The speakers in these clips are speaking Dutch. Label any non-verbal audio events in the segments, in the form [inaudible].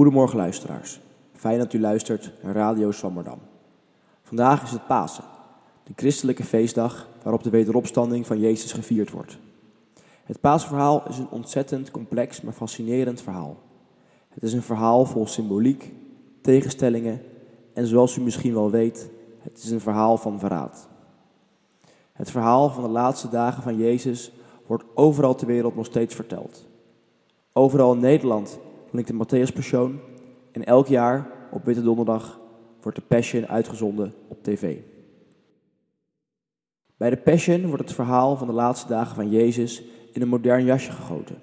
Goedemorgen luisteraars. Fijn dat u luistert naar Radio Swammerdam. Vandaag is het Pasen, de christelijke feestdag waarop de wederopstanding van Jezus gevierd wordt. Het Paasverhaal is een ontzettend complex maar fascinerend verhaal. Het is een verhaal vol symboliek, tegenstellingen en zoals u misschien wel weet, het is een verhaal van verraad. Het verhaal van de laatste dagen van Jezus wordt overal ter wereld nog steeds verteld. Overal in Nederland klinkt de Matthäus Passion en elk jaar op Witte Donderdag wordt de Passion uitgezonden op tv. Bij de Passion wordt het verhaal van de laatste dagen van Jezus in een modern jasje gegoten.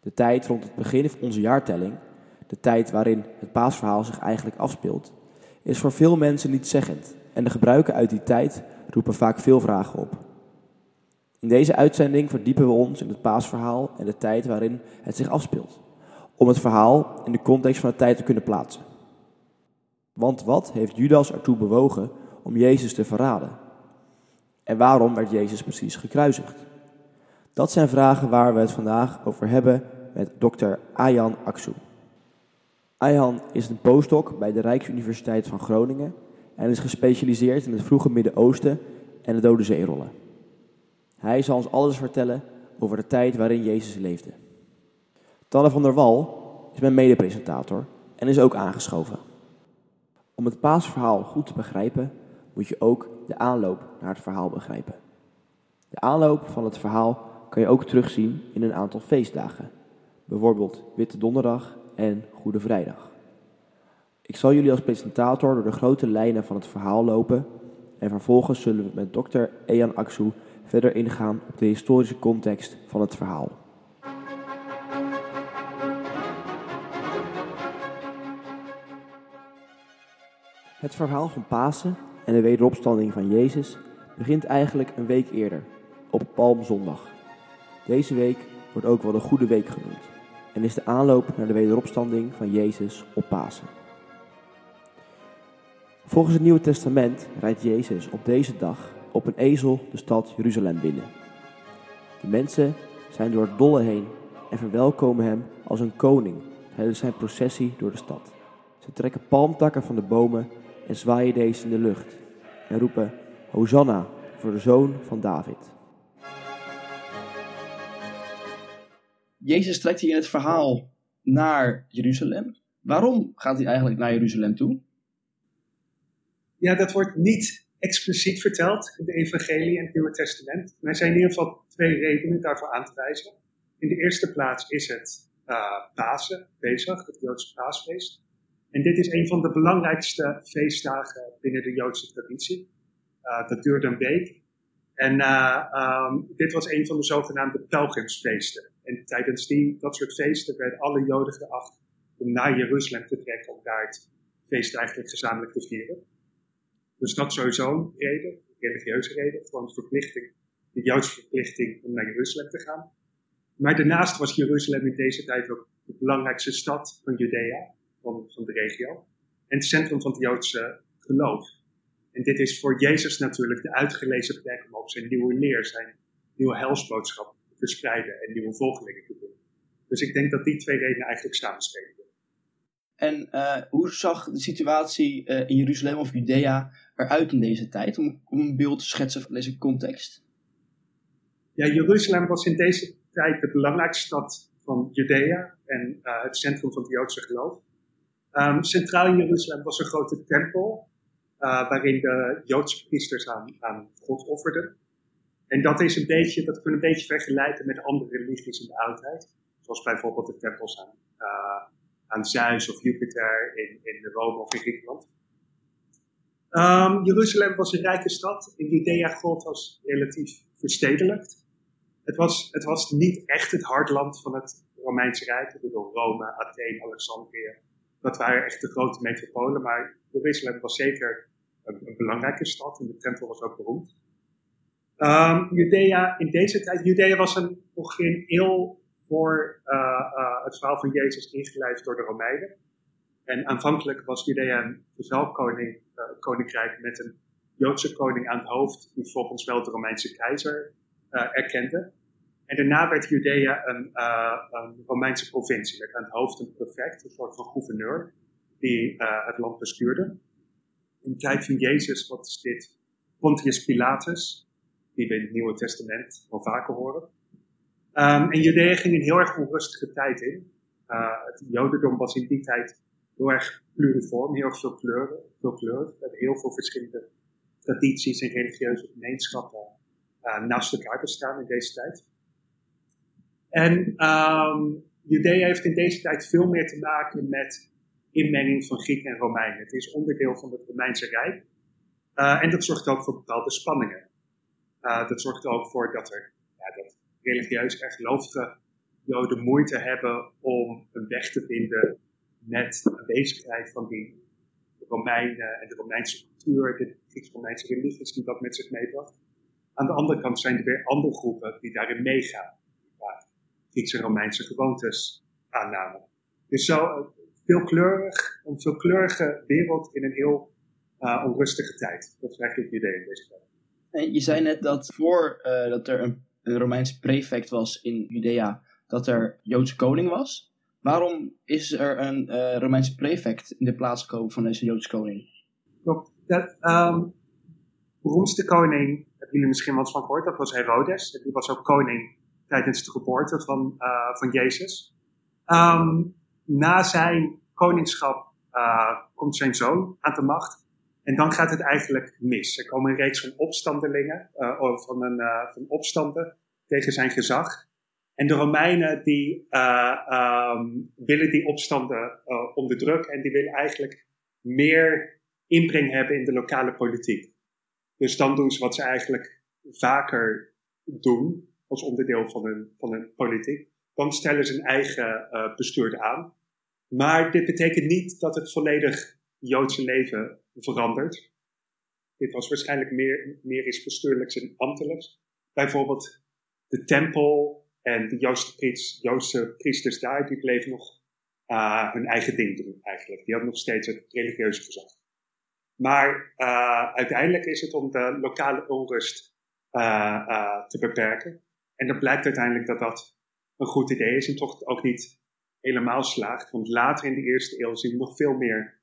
De tijd rond het begin van onze jaartelling, de tijd waarin het paasverhaal zich eigenlijk afspeelt, is voor veel mensen niet zeggend en de gebruiken uit die tijd roepen vaak veel vragen op. In deze uitzending verdiepen we ons in het paasverhaal en de tijd waarin het zich afspeelt, om het verhaal in de context van de tijd te kunnen plaatsen. Want wat heeft Judas ertoe bewogen om Jezus te verraden? En waarom werd Jezus precies gekruisigd? Dat zijn vragen waar we het vandaag over hebben met dokter Ayan Aksu. Ayan is een postdoc bij de Rijksuniversiteit van Groningen en is gespecialiseerd in het vroege Midden-Oosten en de Dode Zeerollen. Hij zal ons alles vertellen over de tijd waarin Jezus leefde. Tanne van der Wal is mijn medepresentator en is ook aangeschoven. Om het paasverhaal goed te begrijpen, moet je ook de aanloop naar het verhaal begrijpen. De aanloop van het verhaal kan je ook terugzien in een aantal feestdagen, bijvoorbeeld Witte Donderdag en Goede Vrijdag. Ik zal jullie als presentator door de grote lijnen van het verhaal lopen en vervolgens zullen we met dokter Ejan Aksu verder ingaan op de historische context van het verhaal. Het verhaal van Pasen en de wederopstanding van Jezus begint eigenlijk een week eerder, op Palmzondag. Deze week wordt ook wel de Goede Week genoemd en is de aanloop naar de wederopstanding van Jezus op Pasen. Volgens het Nieuwe Testament rijdt Jezus op deze dag op een ezel de stad Jeruzalem binnen. De mensen zijn door het dolle heen en verwelkomen hem als een koning tijdens zijn processie door de stad. Ze trekken palmtakken van de bomen en zwaaien deze in de lucht en roepen Hosanna voor de zoon van David. Jezus trekt hier in het verhaal naar Jeruzalem. Waarom gaat hij eigenlijk naar Jeruzalem toe? Ja, dat wordt niet expliciet verteld in de Evangelie en het Nieuwe Testament. Maar er zijn in ieder geval twee redenen daarvoor aan te wijzen. In de eerste plaats is het uh, Pasen, Pesach, het Joodse paasfeest. En dit is een van de belangrijkste feestdagen binnen de Joodse traditie. Uh, dat duurde een week. En uh, um, dit was een van de zogenaamde pelgrimsfeesten. En tijdens die, dat soort feesten werden alle Joden geacht om naar Jeruzalem te trekken om daar het feest eigenlijk gezamenlijk te vieren. Dus dat sowieso een reden, religieuze reden, gewoon de verplichting, de Joodse verplichting om naar Jeruzalem te gaan. Maar daarnaast was Jeruzalem in deze tijd ook de belangrijkste stad van Judea, van, van de regio, en het centrum van het Joodse geloof. En dit is voor Jezus natuurlijk de uitgelezen plek om ook zijn nieuwe leer, zijn nieuwe helsboodschap te verspreiden en nieuwe volgelingen te doen. Dus ik denk dat die twee redenen eigenlijk samenspelen. En uh, hoe zag de situatie uh, in Jeruzalem of Judea eruit in deze tijd? Om, om een beeld te schetsen van deze context. Ja, Jeruzalem was in deze tijd de belangrijkste stad van Judea en uh, het centrum van het Joodse geloof. Um, centraal in Jeruzalem was een grote tempel, waarin de Joodse priesters aan, aan God offerden. En dat is een beetje, dat kunnen we een beetje vergelijken met andere religies in de oudheid. Zoals bijvoorbeeld de tempels aan aan Zeus of Jupiter in, in Rome of in Griekenland. Um, Jeruzalem was een rijke stad. In Judea gold was relatief verstedelijkt. Het was, het was niet echt het hartland van het Romeinse Rijk. Ik bedoel, Rome, Athene, Alexandrië. Dat waren echt de grote metropolen. Maar Jeruzalem was zeker een, belangrijke stad. En de tempel was ook beroemd. Um, Judea in deze tijd. Judea was een, ongeveer een eeuw voor uh, uh, het verhaal van Jezus ingeleid door de Romeinen. En aanvankelijk was Judea een uh, koninkrijk met een Joodse koning aan het hoofd, die volgens wel de Romeinse keizer erkende. En daarna werd Judea een, een Romeinse provincie met aan het hoofd een prefect, een soort van gouverneur, die het land bestuurde. In de tijd van Jezus, wat is dit? Pontius Pilatus, die we in het Nieuwe Testament wel vaker horen. Um, en Judea ging een heel erg onrustige tijd in. Uh, het Jodendom was in die tijd heel erg pluriform, heel veel kleuren, veel kleuren. We hebben heel veel verschillende tradities en religieuze gemeenschappen uh, naast elkaar bestaan in deze tijd. En um, Judea heeft in deze tijd veel meer te maken met inmenging van Grieken en Romeinen. Het is onderdeel van het Romeinse Rijk. Uh, en dat zorgt ook voor bepaalde spanningen. Uh, dat zorgt ook voor dat er ja, dat religieus erg gelovige Joden moeite hebben om een weg te vinden met de aanwezigheid van die Romeinen en de Romeinse cultuur, de Grieks-Romeinse religies die dat met zich meebracht. Aan de andere kant zijn er weer andere groepen die daarin meegaan, die Griekse Romeinse gewoontes aannamen. Dus zo veelkleurig, een veelkleurige wereld in een heel uh, onrustige tijd. Dat is eigenlijk het idee in deze tijd. En je zei net dat voor uh, dat er een, een Romeinse prefect was in Judea, dat er Joodse koning was. Waarom is er een uh, Romeinse prefect in de plaats gekomen van deze Joodse koning? Klopt. De um, beroemdste koning, hebben jullie misschien wel eens van gehoord, dat was Herodes. Die was ook koning tijdens de geboorte van, uh, van Jezus. Um, na zijn koningschap uh, komt zijn zoon aan de macht. En dan gaat het eigenlijk mis. Er komen een reeks van opstandelingen, uh, van, een, van opstanden tegen zijn gezag. En de Romeinen die um, willen die opstanden onderdrukken en die willen eigenlijk meer inbreng hebben in de lokale politiek. Dus dan doen ze wat ze eigenlijk vaker doen als onderdeel van hun, van hun politiek. Dan stellen ze een eigen bestuurder aan. Maar dit betekent niet dat het volledig Joodse leven verandert. Dit was waarschijnlijk meer, meer iets bestuurlijks en ambtelijks. Bijvoorbeeld de tempel en de Joodse, priest, Joodse priesters daar, die bleven nog uh, hun eigen ding doen eigenlijk. Die hadden nog steeds het religieuze gezag. Maar uh, uiteindelijk is het om de lokale onrust uh, te beperken. En dan blijkt uiteindelijk dat dat een goed idee is en toch ook niet helemaal slaagt. Want later in de eerste eeuw zien we nog veel meer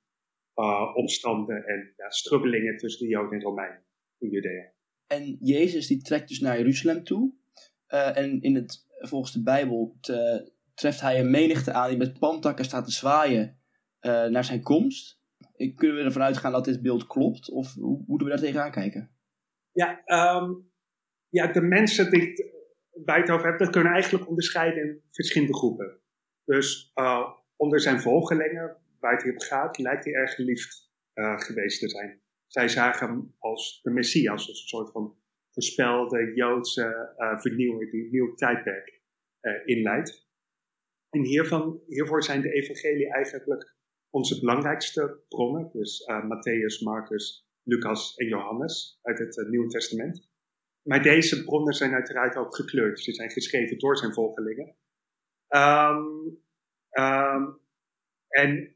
uh, opstanden en ja, strubbelingen tussen de Joden en Romeinen in Judea. En Jezus die trekt dus naar Jeruzalem toe. Uh, en in het, volgens de Bijbel te, treft hij een menigte aan die met palmtakken staat te zwaaien uh, naar zijn komst. Kunnen we ervan uitgaan dat dit beeld klopt? Of hoe moeten we daar tegenaan kijken? Ja, um, ja de mensen die bij het over heb, dat kunnen eigenlijk onderscheiden in verschillende groepen. Dus uh, onder zijn volgelingen, waar het hier op gaat, lijkt hij erg geliefd uh, geweest te zijn. Zij zagen hem als de Messias, als een soort van voorspelde Joodse uh, vernieuwer die een nieuw tijdperk inleidt. En hiervan, hiervoor zijn de evangelie eigenlijk onze belangrijkste bronnen, dus Matthäus, Marcus, Lucas en Johannes uit het Nieuwe Testament. Maar deze bronnen zijn uiteraard ook gekleurd. Ze zijn geschreven door zijn volgelingen. Um, um, en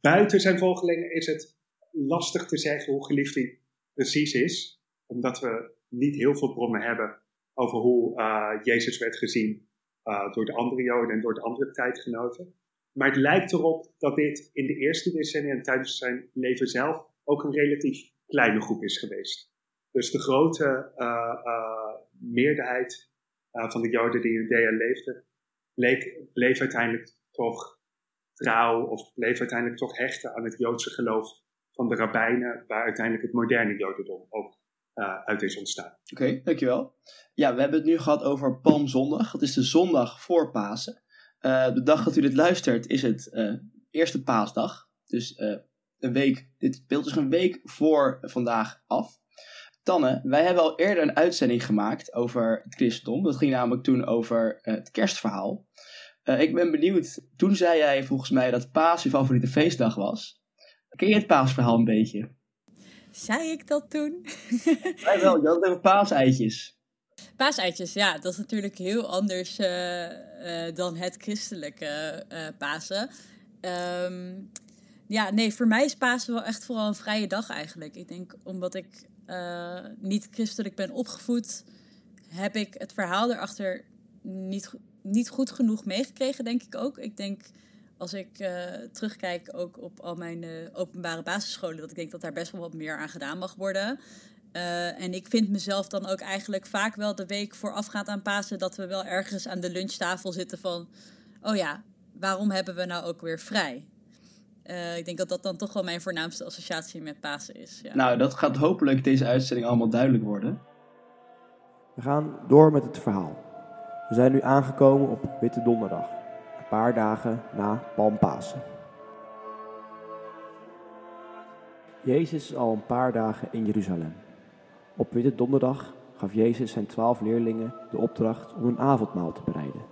buiten zijn volgelingen is het lastig te zeggen hoe geliefd hij precies is, omdat we niet heel veel bronnen hebben over hoe uh, Jezus werd gezien uh, door de andere Joden en door de andere tijdgenoten. Maar het lijkt erop dat dit in de eerste decennia en tijdens zijn leven zelf ook een relatief kleine groep is geweest. Dus de grote uh, meerderheid van de Joden die in Judea leefden, bleek, bleef uiteindelijk toch trouw of bleef uiteindelijk toch hechten aan het Joodse geloof van de rabbijnen, waar uiteindelijk het moderne Jodendom ook uit is ontstaan. Oké, dankjewel. Ja, we hebben het nu gehad over Palmzondag. Dat is de zondag voor Pasen. De dag dat u dit luistert is het eerste paasdag. Dus een week, dit beeld is een week voor vandaag af. Tanne, wij hebben al eerder een uitzending gemaakt over het christendom. Dat ging namelijk toen over het kerstverhaal. Uh, ik ben benieuwd, toen zei jij volgens mij dat paas je favoriete feestdag was. Ken je het paasverhaal een beetje? Zei ik dat toen? [laughs] Wij wel, je had even paaseitjes. Paaseitjes, ja, dat is natuurlijk heel anders uh, uh, dan het christelijke Pasen. Um, ja, nee, voor mij is Pasen wel echt vooral een vrije dag eigenlijk. Ik denk omdat ik niet christelijk ben opgevoed, heb ik het verhaal erachter niet, niet goed genoeg meegekregen, denk ik ook. Ik denk, als ik uh, terugkijk ook op al mijn uh, openbare basisscholen, dat ik denk dat daar best wel wat meer aan gedaan mag worden. En ik vind mezelf dan ook eigenlijk vaak wel de week voorafgaand aan Pasen dat we wel ergens aan de lunchtafel zitten van, oh ja, waarom hebben we nou ook weer vrij? Ik denk dat dat dan toch wel mijn voornaamste associatie met Pasen is. Ja. Nou, dat gaat hopelijk deze uitzending allemaal duidelijk worden. We gaan door met het verhaal. We zijn nu aangekomen op Witte Donderdag, een paar dagen na Palmpasen. Jezus is al een paar dagen in Jeruzalem. Op Witte Donderdag gaf Jezus zijn twaalf leerlingen de opdracht om een avondmaal te bereiden.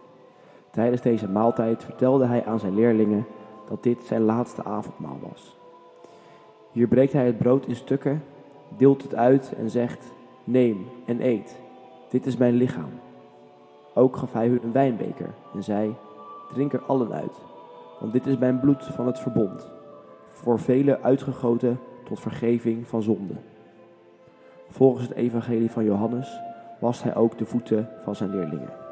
Tijdens deze maaltijd vertelde hij aan zijn leerlingen dat dit zijn laatste avondmaal was. Hier breekt hij het brood in stukken, deelt het uit en zegt: Neem en eet. Dit is mijn lichaam. Ook gaf hij hun een wijnbeker en zei: Drink er allen uit, want dit is mijn bloed van het verbond, voor velen uitgegoten tot vergeving van zonde. Volgens het evangelie van Johannes wast hij ook de voeten van zijn leerlingen.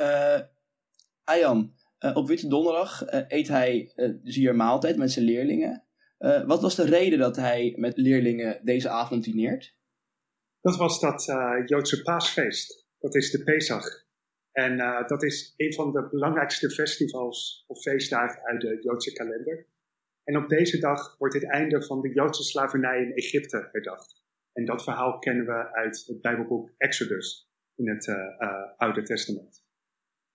Uh, Ayan, uh, op Witte Donderdag uh, eet hij hier maaltijd met zijn leerlingen. Wat was de reden dat hij met leerlingen deze avond dineert? Dat was dat Joodse paasfeest. Dat is de Pesach. En dat is een van de belangrijkste festivals of feestdagen uit de Joodse kalender. En op deze dag wordt het einde van de Joodse slavernij in Egypte herdacht. En dat verhaal kennen we uit het Bijbelboek Exodus in het Oude Testament.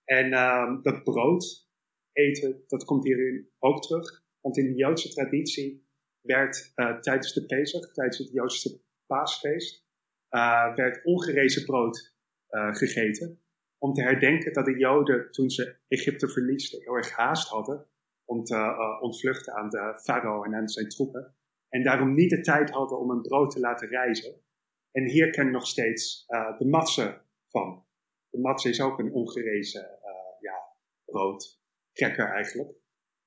En ehm, dat brood eten, dat komt hierin ook terug. Want in de Joodse traditie werd uh, tijdens de Pesach, tijdens het Joodse paasfeest, uh, werd ongerezen brood uh, gegeten. Om te herdenken dat de Joden, toen ze Egypte verliezen, heel erg haast hadden om te ontvluchten aan de farao en aan zijn troepen. En daarom niet de tijd hadden om een brood te laten reizen. En hier kennen nog steeds de matse van. De matse is ook een ongerezen ja, brood, cracker eigenlijk.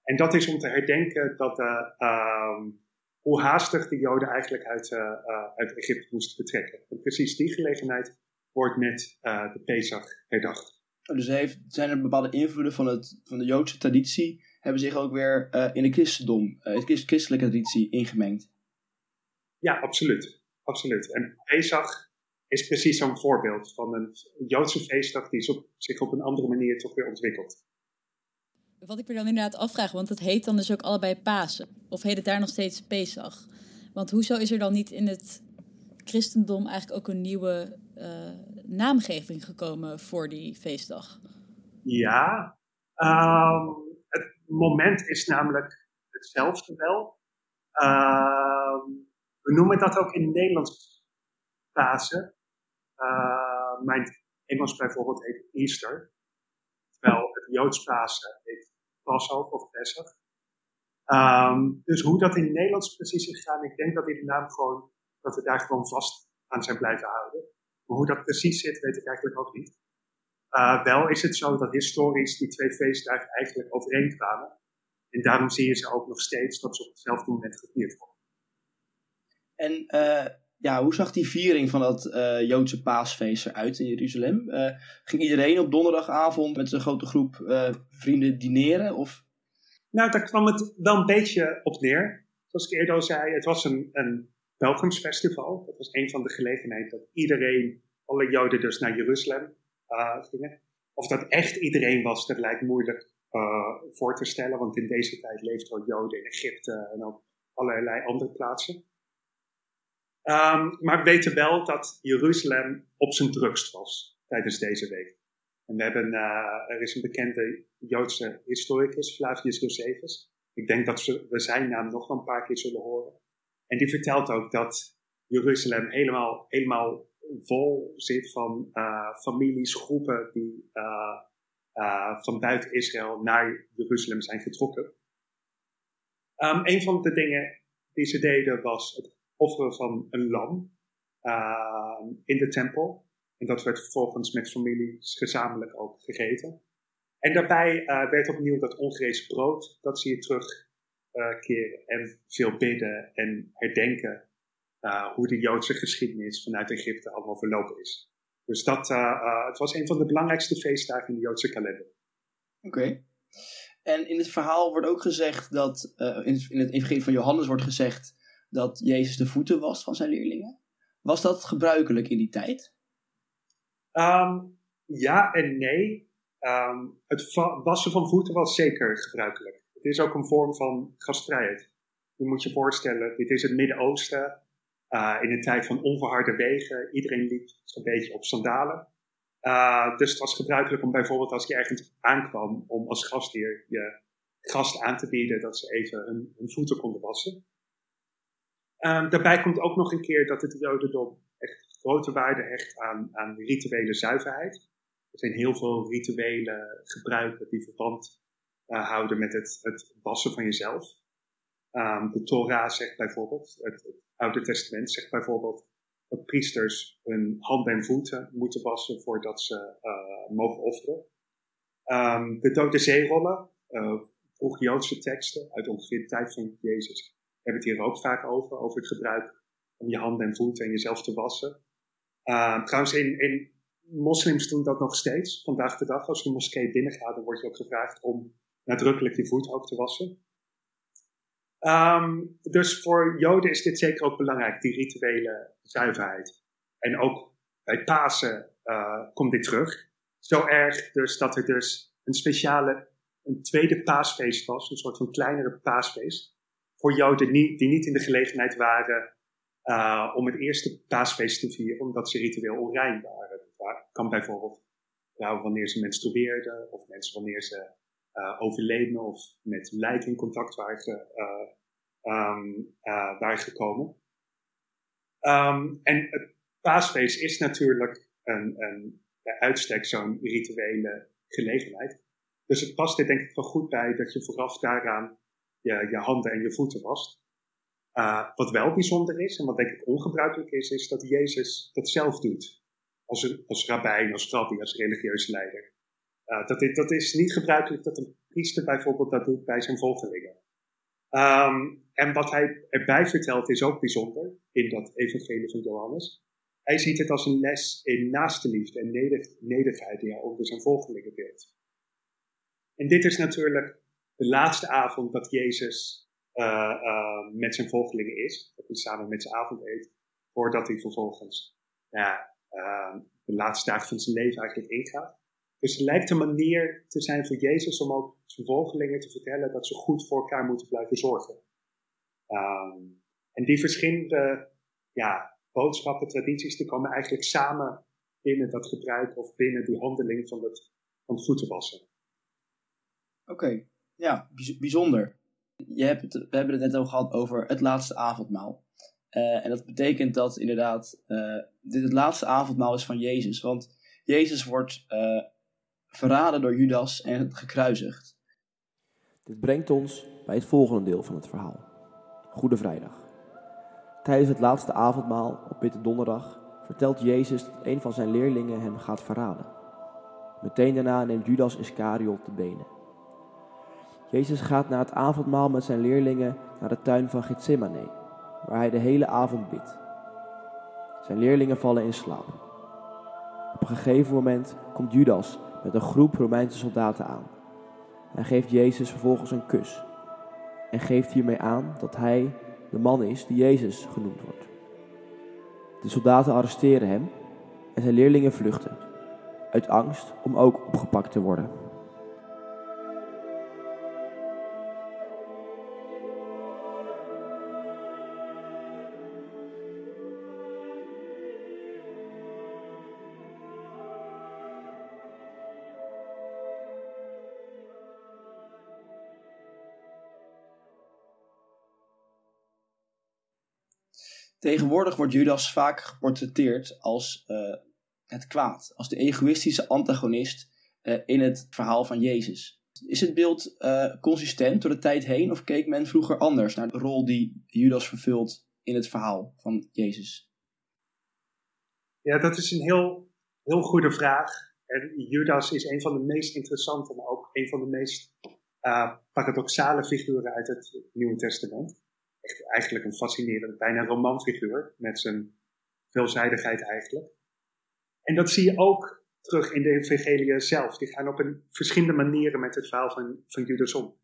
En dat is om te herdenken dat, uh, hoe haastig de Joden eigenlijk uit, uh, uit Egypte moesten vertrekken. En precies die gelegenheid wordt met de Pesach herdacht. Dus heeft, zijn er bepaalde invloeden van, het, van de Joodse traditie, hebben zich ook weer in de christendom, de christelijke traditie ingemengd? Ja, absoluut. absoluut. En Pesach is precies zo'n voorbeeld van een Joodse feestdag die zich op een andere manier toch weer ontwikkelt. Wat ik me dan inderdaad afvraag, want het heet dan dus ook allebei Pasen. Of heet het daar nog steeds Pesach? Want hoezo is er dan niet in het christendom eigenlijk ook een nieuwe uh, naamgeving gekomen voor die feestdag? Ja, um, het moment is namelijk hetzelfde wel. Uh, we noemen dat ook in het Nederlands Pasen. Uh, mijn Engels bijvoorbeeld heet Easter. Terwijl het Joods Pasen heet Passover of Pesach. Um, dus hoe dat in het Nederlands precies is gegaan, ik denk dat de naam gewoon, dat we daar gewoon vast aan zijn blijven houden. Maar hoe dat precies zit, weet ik eigenlijk ook niet. Uh, wel is het zo dat historisch die twee feestdagen eigenlijk overeenkwamen. En daarom zie je ze ook nog steeds dat ze op hetzelfde moment gevierd worden. En uh, ja, hoe zag die viering van dat uh, Joodse paasfeest eruit in Jeruzalem? Uh, ging iedereen op donderdagavond met zijn grote groep uh, vrienden dineren? Of? Nou, daar kwam het wel een beetje op neer. Zoals ik eerder al zei, het was een, een. Dat was een van de gelegenheden dat iedereen, alle Joden dus naar Jeruzalem gingen. Of dat echt iedereen was, dat lijkt moeilijk voor te stellen. Want in deze tijd leefden al Joden in Egypte en op allerlei andere plaatsen. Um, maar we weten wel dat Jeruzalem op zijn drukst was tijdens deze week. En we hebben, uh, er is een bekende Joodse historicus, Flavius Josephus. Ik denk dat we, zijn naam nog wel een paar keer zullen horen. En die vertelt ook dat Jeruzalem helemaal, helemaal vol zit van uh, families, groepen die uh, van buiten Israël naar Jeruzalem zijn getrokken. Um, een van de dingen die ze deden was het offeren van een lam uh, in de tempel. En dat werd vervolgens met families gezamenlijk ook gegeten. En daarbij uh, werd opnieuw dat ongerezen brood, dat zie je terug keren en veel bidden en herdenken hoe de Joodse geschiedenis vanuit Egypte allemaal verlopen is. Dus dat, het was een van de belangrijkste feestdagen in de Joodse kalender. Oké. En in het verhaal wordt ook gezegd dat, in, in het evangelie van Johannes wordt gezegd dat Jezus de voeten was van zijn leerlingen. Was dat gebruikelijk in die tijd? Ehm, ja en nee. Ehm, het wassen van voeten was zeker gebruikelijk. Het is ook een vorm van gastvrijheid. Je moet je voorstellen, dit is het Midden-Oosten. Uh, in een tijd van onverharde wegen. Iedereen liep zo'n beetje op sandalen. Uh, dus het was gebruikelijk om bijvoorbeeld als je ergens aankwam, om als gastheer je gast aan te bieden dat ze even hun voeten konden wassen. Um, daarbij komt ook nog een keer dat het Jodendom echt grote waarde hecht aan, aan rituele zuiverheid. Er zijn heel veel rituele gebruiken die verband uh, houden met het, het, wassen van jezelf. Um, de Torah zegt bijvoorbeeld, het, Oude Testament zegt bijvoorbeeld dat priesters hun handen en voeten moeten wassen voordat ze uh, mogen offeren. Um, de Dode Zeerollen, uh, vroeg Joodse teksten uit ongeveer de tijd van Jezus, hebben het hier ook vaak over, over het gebruik om je handen en voeten en jezelf te wassen. Uh, trouwens, in, in moslims doen dat nog steeds. Vandaag de dag, als je een moskee binnengaat, dan word je ook gevraagd om nadrukkelijk je voeten ook te wassen. Um, dus voor Joden is dit zeker ook belangrijk, die rituele zuiverheid. En ook bij Pasen uh, komt dit terug. Zo erg dus dat er dus een speciale, een tweede paasfeest was, een soort van kleinere paasfeest voor Joden die, die niet in de gelegenheid waren uh, om het eerste paasfeest te vieren, omdat ze ritueel onrein waren. Dat kan bijvoorbeeld wanneer ze menstrueerden, of mensen wanneer ze uh, overleden of met lijken in contact waren, um, gekomen. Um, en het paasfeest is natuurlijk een, een uitstek zo'n rituele gelegenheid. Dus het past er denk ik wel goed bij dat je vooraf daaraan je, je handen en je voeten wast. Uh, wat wel bijzonder is, en wat denk ik ongebruikelijk is, is dat Jezus dat zelf doet. Als, als rabbijn, als rabbi, als religieuze leider. Uh, dat, dat is niet gebruikelijk dat een priester bijvoorbeeld dat doet bij zijn volgelingen. Um, en wat hij erbij vertelt is ook bijzonder in dat evangelie van Johannes. Hij ziet het als een les in naaste liefde en neder, nederigheid die hij over zijn volgelingen deelt. En dit is natuurlijk de laatste avond dat Jezus uh, uh, met zijn volgelingen is. Dat hij samen met zijn avond eet. Voordat hij vervolgens ja, uh, de laatste dagen van zijn leven eigenlijk ingaat. Dus het lijkt een manier te zijn voor Jezus om ook zijn volgelingen te vertellen dat ze goed voor elkaar moeten blijven zorgen. Um, en die verschillende ja, boodschappen, tradities, die komen eigenlijk samen binnen dat gebruik of binnen die handeling van het, van het voetenwassen. Oké. Okay ja, bijzonder. Je hebt het, we hebben het net al gehad over het laatste avondmaal. Uh, en dat betekent dat inderdaad uh, dit het laatste avondmaal is van Jezus. Want Jezus wordt uh, verraden door Judas en gekruisigd. Dit brengt ons bij het volgende deel van het verhaal. Goede Vrijdag. Tijdens het laatste avondmaal op Witte Donderdag vertelt Jezus dat een van zijn leerlingen hem gaat verraden. Meteen daarna neemt Judas Iscariot de benen. Jezus gaat na het avondmaal met zijn leerlingen naar de tuin van Gethsemane, waar hij de hele avond bidt. Zijn leerlingen vallen in slaap. Op een gegeven moment komt Judas met een groep Romeinse soldaten aan. Hij geeft Jezus vervolgens een kus en geeft hiermee aan dat hij de man is die Jezus genoemd wordt. De soldaten arresteren hem en zijn leerlingen vluchten, uit angst om ook opgepakt te worden. Tegenwoordig wordt Judas vaak geportretteerd als uh, het kwaad, als de egoïstische antagonist uh, in het verhaal van Jezus. Is het beeld uh, consistent door de tijd heen of keek men vroeger anders naar de rol die Judas vervult in het verhaal van Jezus? Ja, dat is een heel, heel goede vraag. Judas is een van de meest interessante, maar ook een van de meest paradoxale figuren uit het Nieuwe Testament. Eigenlijk een fascinerende, bijna romanfiguur met zijn veelzijdigheid eigenlijk. En dat zie je ook terug in de evangelie zelf. Die gaan op een verschillende manieren met het verhaal van, van Judas om.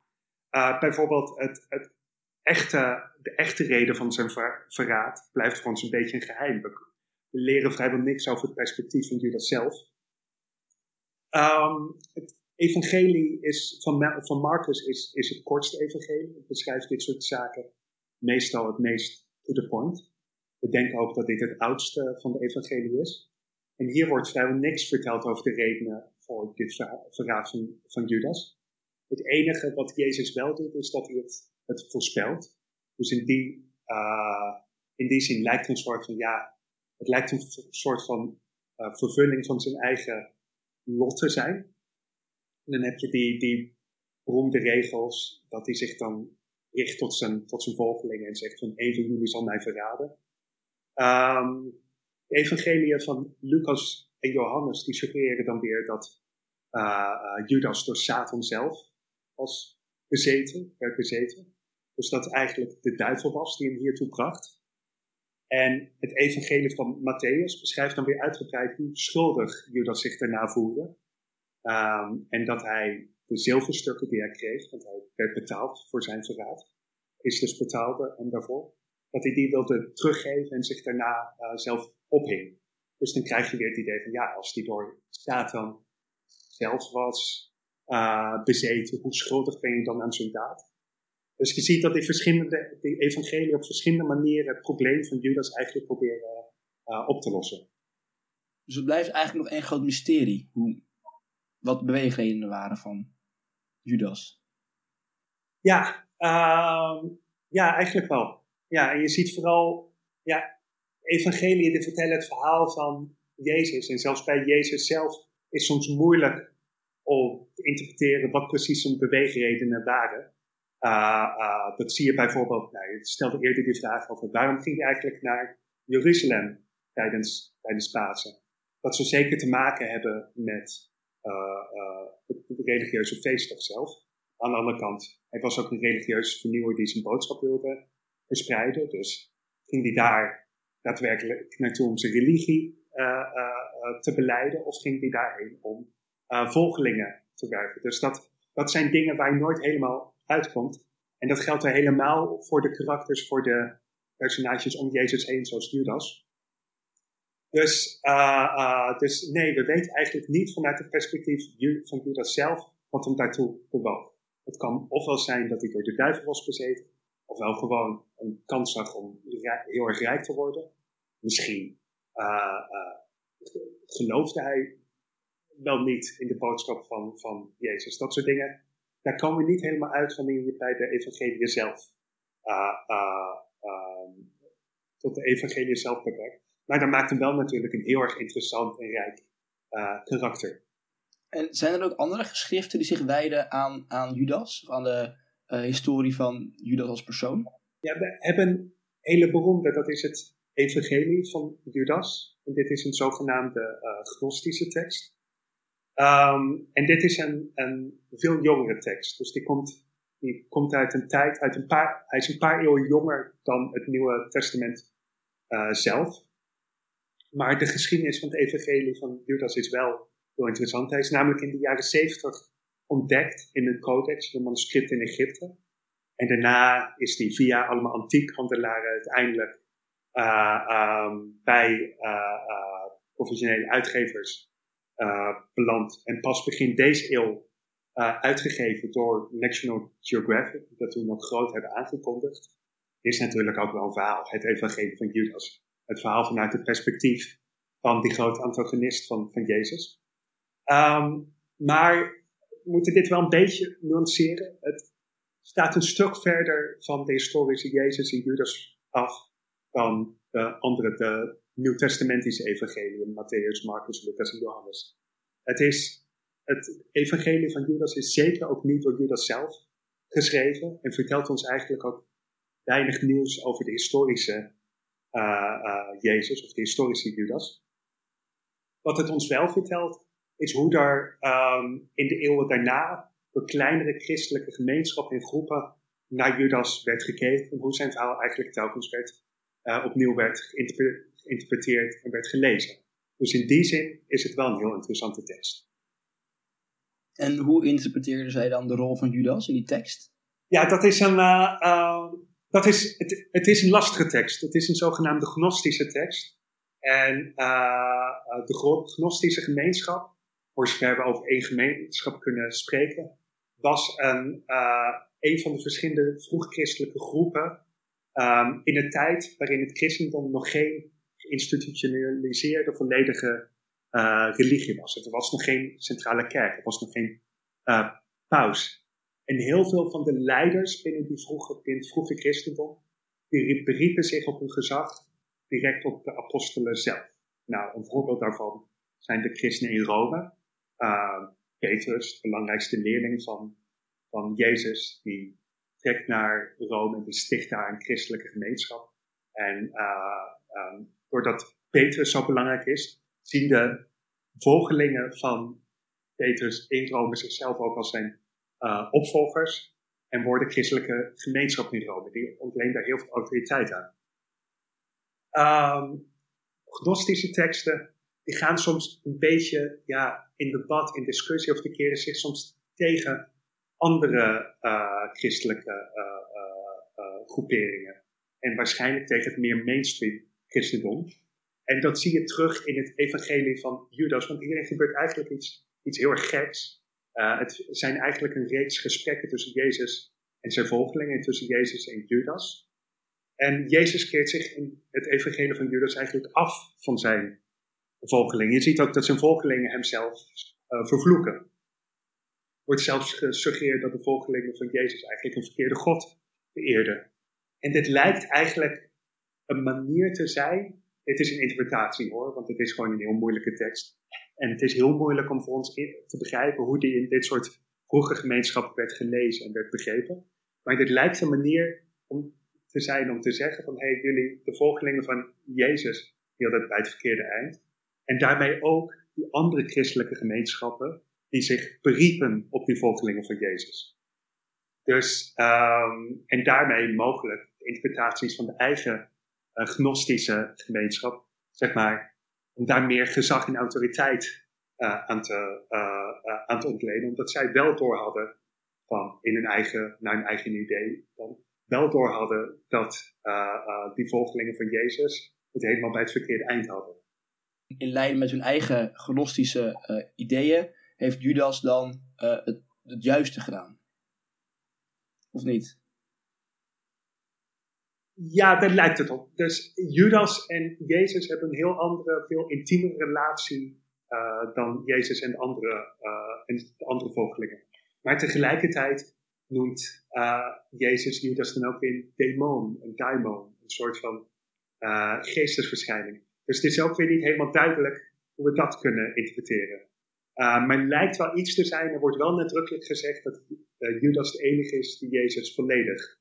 Uh, bijvoorbeeld het, echte, de echte reden van zijn verraad blijft voor ons een beetje een geheim. We, leren vrijwel niks over het perspectief van Judas zelf. Um, het evangelie is, van, van Marcus is, is het kortste evangelie. Het beschrijft dit soort zaken meestal het meest to the point. We denken ook dat dit het oudste van de evangelie is. En hier wordt vrijwel niks verteld over de redenen voor dit verraad van, Judas. Het enige wat Jezus wel doet, is dat hij het, voorspelt. Dus in die, uh, in die zin lijkt een soort van, ja, het lijkt een soort van uh, vervulling van zijn eigen lot te zijn. En dan heb je die, die beroemde regels, dat hij zich dan richt tot zijn, tot zijn volgelingen en zegt van, een van jullie zal mij verraden. Um, de evangeliën van Lucas en Johannes, die suggereren dan weer dat uh, uh, Judas door Satan zelf was bezeten, werd bezeten. Dus dat eigenlijk de duivel was die hem hiertoe bracht. En het evangelie van Matthäus beschrijft dan weer uitgebreid hoe schuldig Judas zich daarna voelde. Um, en dat hij de zilverstukken die hij kreeg, want hij werd betaald voor zijn verraad, is dus betaalde en daarvoor, dat hij die wilde teruggeven en zich daarna uh, zelf ophing. Dus dan krijg je weer het idee van ja, als die door Satan zelf was uh, bezeten, hoe schuldig ben je dan aan zo'n daad? Dus je ziet dat die, verschillende, die evangelie op verschillende manieren het probleem van Judas eigenlijk proberen uh, op te lossen. Dus het blijft eigenlijk nog één groot mysterie, hoe, wat de beweegredenen waren van Judas. Ja, uh, ja, eigenlijk wel. Ja, en je ziet vooral, ja, evangelie die vertellen het verhaal van Jezus. En zelfs bij Jezus zelf is soms moeilijk om te interpreteren wat precies zijn beweegredenen waren. Uh, dat zie je bijvoorbeeld, nou, je stelde eerder die vraag over waarom ging je eigenlijk naar Jeruzalem tijdens, tijdens Pasen. Dat zou zeker te maken hebben met het religieuze feestdag zelf. Aan de andere kant, hij was ook een religieus vernieuwer die zijn boodschap wilde verspreiden. Dus ging hij daar daadwerkelijk naartoe om zijn religie te beleiden, of ging hij daarheen om volgelingen te werven. Dus dat, dat zijn dingen waar je nooit helemaal uitkomt. En dat geldt er helemaal voor de karakters, voor de personages om Jezus heen, zoals Judas. Dus, uh, uh, dus nee, we weten eigenlijk niet vanuit het perspectief van Judas zelf wat hem daartoe bewoog. Het kan ofwel zijn dat hij door de duivel was bezeten, ofwel gewoon een kans zag om heel erg rijk te worden. Misschien geloofde hij wel niet in de boodschap van, van Jezus. Dat soort dingen, daar komen we niet helemaal uit wanneer je bij de evangelie zelf uh, uh, tot de evangelie zelf beperkt. Maar dat maakt hem wel natuurlijk een heel erg interessant en rijk uh, karakter. En zijn er ook andere geschriften die zich wijden aan, aan Judas? Of aan de historie van Judas als persoon? Ja, we hebben een hele beroemde, dat is het evangelie van Judas. En dit is een zogenaamde gnostische tekst. Um, en dit is een, een veel jongere tekst. Dus die komt, die komt uit een tijd, uit een paar, hij is een paar eeuwen jonger dan het Nieuwe Testament uh, zelf. Maar de geschiedenis van het evangelie van Judas is wel heel interessant. Hij is namelijk in de jaren 70 ontdekt in een codex, een manuscript in Egypte. En daarna is die via allemaal antiekhandelaren uiteindelijk uh, um, bij uh, professionele uitgevers beland. En pas begin deze eeuw uitgegeven door National Geographic, dat toen nog groot hebben aangekondigd, is natuurlijk ook wel een verhaal. Het evangelie van Judas. Het verhaal vanuit het perspectief van die grote antagonist van, van Jezus. Um, maar we moeten dit wel een beetje nuanceren. Het staat een stuk verder van de historische Jezus en Judas af dan de andere, de nieuwtestamentische evangeliën, Matthäus, Marcus, Lucas en Johannes. Het, is, het evangelie van Judas is zeker ook niet door Judas zelf geschreven en vertelt ons eigenlijk ook weinig nieuws over de historische Jezus of de historische Judas. Wat het ons wel vertelt, is hoe er um, in de eeuwen daarna door kleinere christelijke gemeenschappen en groepen naar Judas werd gekeken en hoe zijn verhaal eigenlijk telkens werd, uh, opnieuw werd geïnterpreteerd en werd gelezen. Dus in die zin is het wel een heel interessante tekst. En hoe interpreteerden zij dan de rol van Judas in die tekst? Ja, dat is een, uh, uh, dat is, het, het, is een lastige tekst. Het is een zogenaamde gnostische tekst. En uh, de gnostische gemeenschap, voor zover we over één gemeenschap kunnen spreken, was een, een van de verschillende vroegchristelijke groepen um, in een tijd waarin het christendom nog geen geïnstitutionaliseerde volledige religie was. Er was nog geen centrale kerk, er was nog geen paus. En heel veel van de leiders binnen, die vroege, binnen het vroege christendom, die beriepen zich op hun gezag direct op de apostelen zelf. Nou, een voorbeeld daarvan zijn de christenen in Rome. Uh, Petrus, de belangrijkste leerling van, van Jezus, die trekt naar Rome en die sticht daar een christelijke gemeenschap. En uh, um, doordat Petrus zo belangrijk is, zien de volgelingen van Petrus in Rome zichzelf ook als zijn uh, opvolgers en worden christelijke gemeenschap in Rome. Die ontleent daar heel veel autoriteit aan. Um, gnostische teksten, die gaan soms een beetje ja, in debat, in discussie, of die keren zich soms tegen andere uh, christelijke uh, groeperingen. En waarschijnlijk tegen het meer mainstream christendom. En dat zie je terug in het evangelie van Judas, want hierin gebeurt eigenlijk iets, iets heel erg geks. Uh, het zijn eigenlijk een reeks gesprekken tussen Jezus en zijn volgelingen, tussen Jezus en Judas. En Jezus keert zich in het evangelie van Judas eigenlijk af van zijn volgelingen. Je ziet ook dat zijn volgelingen hem zelf uh, vervloeken. Er wordt zelfs gesuggereerd dat de volgelingen van Jezus eigenlijk een verkeerde God vereerden. En dit lijkt eigenlijk een manier te zijn. Het is een interpretatie hoor, want het is gewoon een heel moeilijke tekst. En het is heel moeilijk om voor ons te begrijpen hoe die in dit soort vroege gemeenschappen werd gelezen en werd begrepen. Maar dit lijkt een manier om te zijn om te zeggen van hé, hey, jullie, de volgelingen van Jezus, hadden het bij het verkeerde eind. En daarmee ook die andere christelijke gemeenschappen die zich beriepen op die volgelingen van Jezus. Dus, um, en daarmee mogelijk interpretaties van de eigen uh, gnostische gemeenschap, zeg maar, om daar meer gezag en autoriteit uh, aan, te, uh, aan te ontlenen, omdat zij wel door hadden van in hun eigen, naar hun eigen idee, dan wel door hadden dat die volgelingen van Jezus het helemaal bij het verkeerde eind hadden. In lijn met hun eigen gnostische ideeën heeft Judas dan het, het juiste gedaan. Of niet? Ja, daar lijkt het op. Dus Judas en Jezus hebben een heel andere, veel intiemere relatie uh, dan Jezus en de andere, uh, en de andere volgelingen. Maar tegelijkertijd noemt uh, Jezus Judas dan ook weer demon, een daimon, een soort van geestesverschijning. Dus het is ook weer niet helemaal duidelijk hoe we dat kunnen interpreteren. maar lijkt wel iets te zijn, er wordt wel nadrukkelijk gezegd dat Judas de enige is die Jezus volledig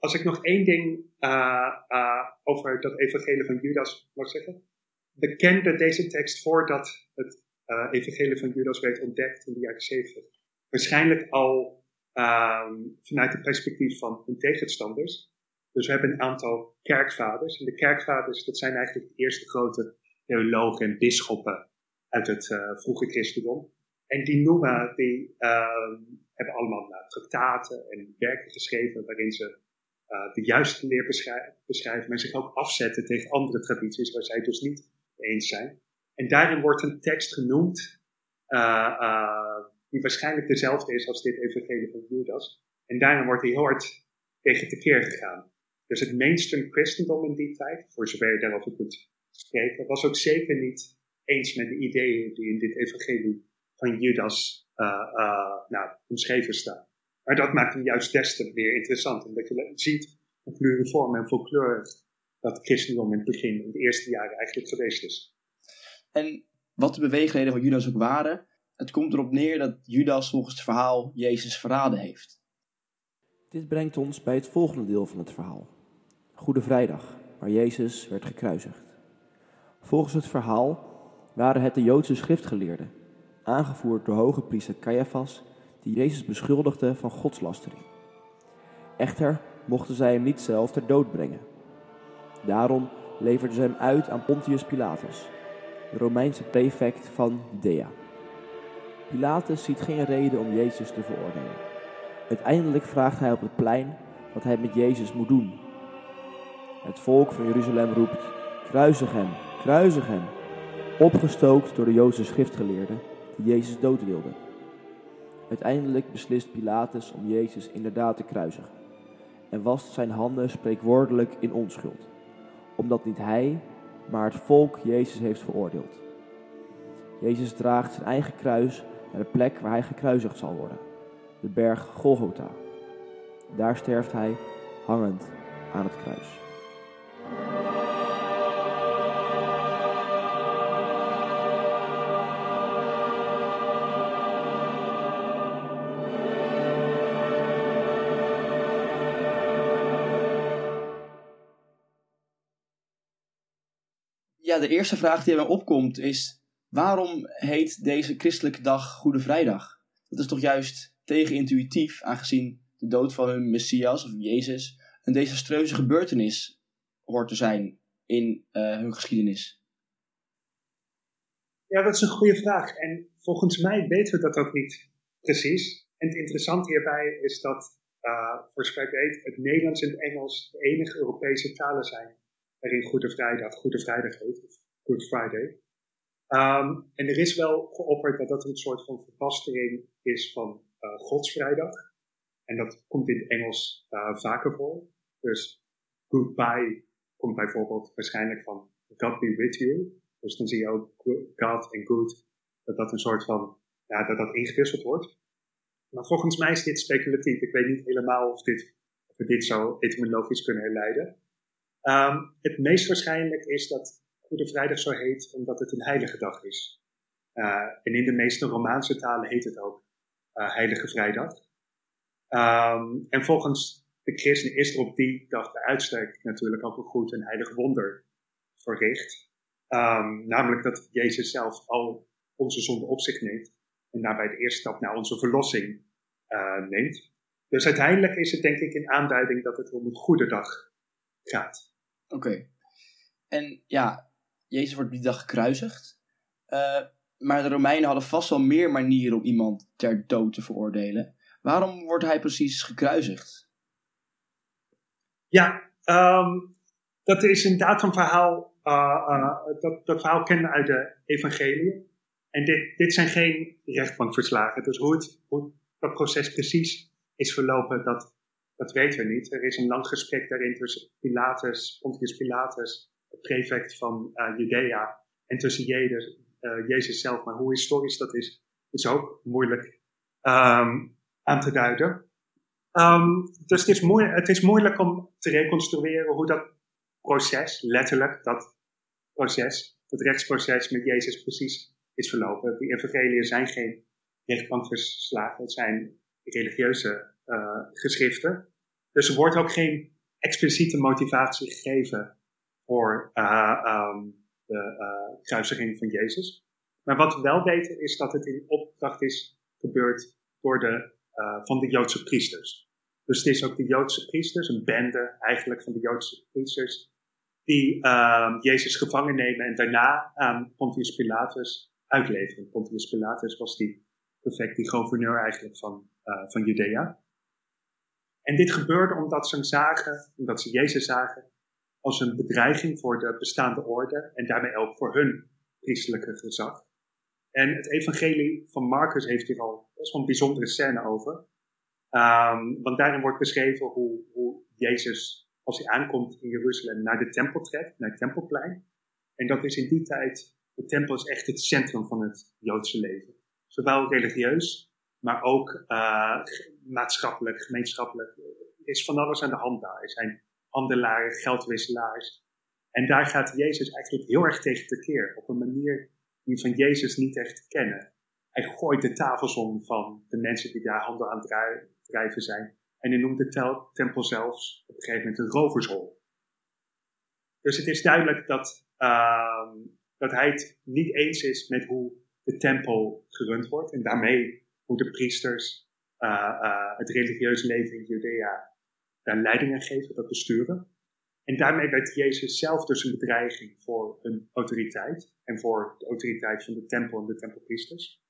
als ik nog één ding uh, uh, over dat evangelie van Judas mag zeggen. We kenden deze tekst voordat het uh, evangelie van Judas werd ontdekt in de jaren 70. Waarschijnlijk al um, vanuit het perspectief van hun tegenstanders. Dus we hebben een aantal kerkvaders. En de kerkvaders, dat zijn eigenlijk de eerste grote theologen en bisschoppen uit het vroege christendom. En die noemen, die ehm, hebben allemaal tractaten en werken geschreven waarin ze uh, de juiste leer beschrijven, maar zich ook afzetten tegen andere tradities waar zij dus niet eens zijn. En daarin wordt een tekst genoemd uh, uh, die waarschijnlijk dezelfde is als dit evangelie van Judas. En daarin wordt hij heel hard tegen tekeer gegaan. Dus het mainstream christendom in die tijd, voor zover je daarover kunt spreken, was ook zeker niet eens met de ideeën die in dit evangelie van Judas nou, omschreven staan. Maar dat maakt hem juist des te meer interessant. Omdat je ziet hoe pluriform en folkleurig dat christendom in het begin, in de eerste jaren eigenlijk geweest is. En wat de beweegreden van Judas ook waren, het komt erop neer dat Judas volgens het verhaal Jezus verraden heeft. Dit brengt ons bij het volgende deel van het verhaal. Goede Vrijdag, waar Jezus werd gekruisigd. Volgens het verhaal waren het de Joodse schriftgeleerden, aangevoerd door hoge priester Caiaphas, die Jezus beschuldigde van godslastering. Echter mochten zij hem niet zelf ter dood brengen. Daarom leverden ze hem uit aan Pontius Pilatus, de Romeinse prefect van Judea. Pilatus ziet geen reden om Jezus te veroordelen. Uiteindelijk vraagt hij op het plein wat hij met Jezus moet doen. Het volk van Jeruzalem roept: Kruisig hem, kruisig hem! Opgestookt door de Joodse schriftgeleerden die Jezus dood wilden. Uiteindelijk beslist Pilatus om Jezus inderdaad te kruisigen en wast zijn handen spreekwoordelijk in onschuld, omdat niet hij, maar het volk Jezus heeft veroordeeld. Jezus draagt zijn eigen kruis naar de plek waar hij gekruisigd zal worden, de berg Golgotha. Daar sterft hij hangend aan het kruis. De eerste vraag die er opkomt is: waarom heet deze christelijke dag Goede Vrijdag? Dat is toch juist tegenintuïtief, aangezien de dood van hun Messias of Jezus een desastreuze gebeurtenis hoort te zijn in uh, hun geschiedenis. Ja, dat is een goede vraag. En volgens mij weten we dat ook niet precies. En het interessante hierbij is dat, uh, voor zover weet, het Nederlands en het Engels de enige Europese talen zijn waarin Goede Vrijdag Goede Vrijdag heet, of Good Friday. Um, en er is wel geopperd dat dat een soort van verbastering is van uh, Godsvrijdag. En dat komt in het Engels uh, vaker voor. Dus goodbye komt bijvoorbeeld waarschijnlijk van God be with you. Dus dan zie je ook God en good, dat dat een soort van, ja, dat dat ingewisseld wordt. Maar volgens mij is dit speculatief. Ik weet niet helemaal of, dit, of we dit zo etymologisch kunnen herleiden. Um, het meest waarschijnlijk is dat Goede Vrijdag zo heet omdat het een heilige dag is. Uh, en in de meeste Romaanse talen heet het ook uh, Heilige Vrijdag. Um, en volgens de christenen is er op die dag de uitstek natuurlijk ook een goed een heilig wonder verricht. Um, namelijk dat Jezus zelf al onze zonde op zich neemt. En daarbij de eerste stap naar onze verlossing uh, neemt. Dus uiteindelijk is het denk ik een aanduiding dat het om een goede dag gaat. Oké. En ja, Jezus wordt die dag gekruisigd. Uh, maar de Romeinen hadden vast wel meer manieren om iemand ter dood te veroordelen. Waarom wordt hij precies gekruisigd? Ja, um, dat is inderdaad een verhaal. Uh, uh, dat, verhaal kennen uit de Evangelie. En dit, dit zijn geen rechtbankverslagen. Dus hoe, het, hoe dat proces precies is verlopen, dat dat weten we niet. Er is een lang gesprek daarin tussen Pilatus, Pontius Pilatus, prefect van uh, Judea, en tussen Jezus, uh, Jezus zelf. Maar hoe historisch dat is, is ook moeilijk um, aan te duiden. Um, dus het is, moeilijk, het is moeilijk om te reconstrueren hoe dat proces, letterlijk dat proces, dat rechtsproces met Jezus precies is verlopen. Die evangeliën zijn geen rechtbankverslagen, het zijn religieuze geschriften. Dus er wordt ook geen expliciete motivatie gegeven voor uh, um, de uh, kruisiging van Jezus. Maar wat we wel weten is dat het in opdracht is gebeurd door de, van de Joodse priesters. Dus het is ook de Joodse priesters, een bende eigenlijk van de Joodse priesters, die ehm, Jezus gevangen nemen en daarna aan Pontius Pilatus uitleveren. Pontius Pilatus was die prefect, die gouverneur eigenlijk van, van Judea. En dit gebeurde omdat ze hem zagen, omdat ze Jezus zagen, als een bedreiging voor de bestaande orde en daarmee ook voor hun christelijke gezag. En het evangelie van Marcus heeft hier al best wel een bijzondere scène over. Um, want daarin wordt beschreven hoe, hoe Jezus, als hij aankomt in Jeruzalem, naar de tempel trekt, naar het tempelplein. En dat is in die tijd, de tempel is echt het centrum van het Joodse leven. Zowel religieus, maar ook uh, maatschappelijk, gemeenschappelijk. Er is van alles aan de hand daar. Er zijn handelaren, geldwisselaars. En daar gaat Jezus eigenlijk heel erg tegen tekeer. Op een manier die van Jezus niet echt kennen. Hij gooit de tafels om van de mensen die daar handel aan drijven zijn. En hij noemt de tempel zelfs op een gegeven moment een rovershol. Dus het is duidelijk dat, uh, dat hij het niet eens is met hoe de tempel gerund wordt. En daarmee hoe de priesters het religieuze leven in Judea daar leidingen geven, dat besturen. En daarmee werd Jezus zelf dus een bedreiging voor hun autoriteit en voor de autoriteit van de tempel en de tempelpriesters.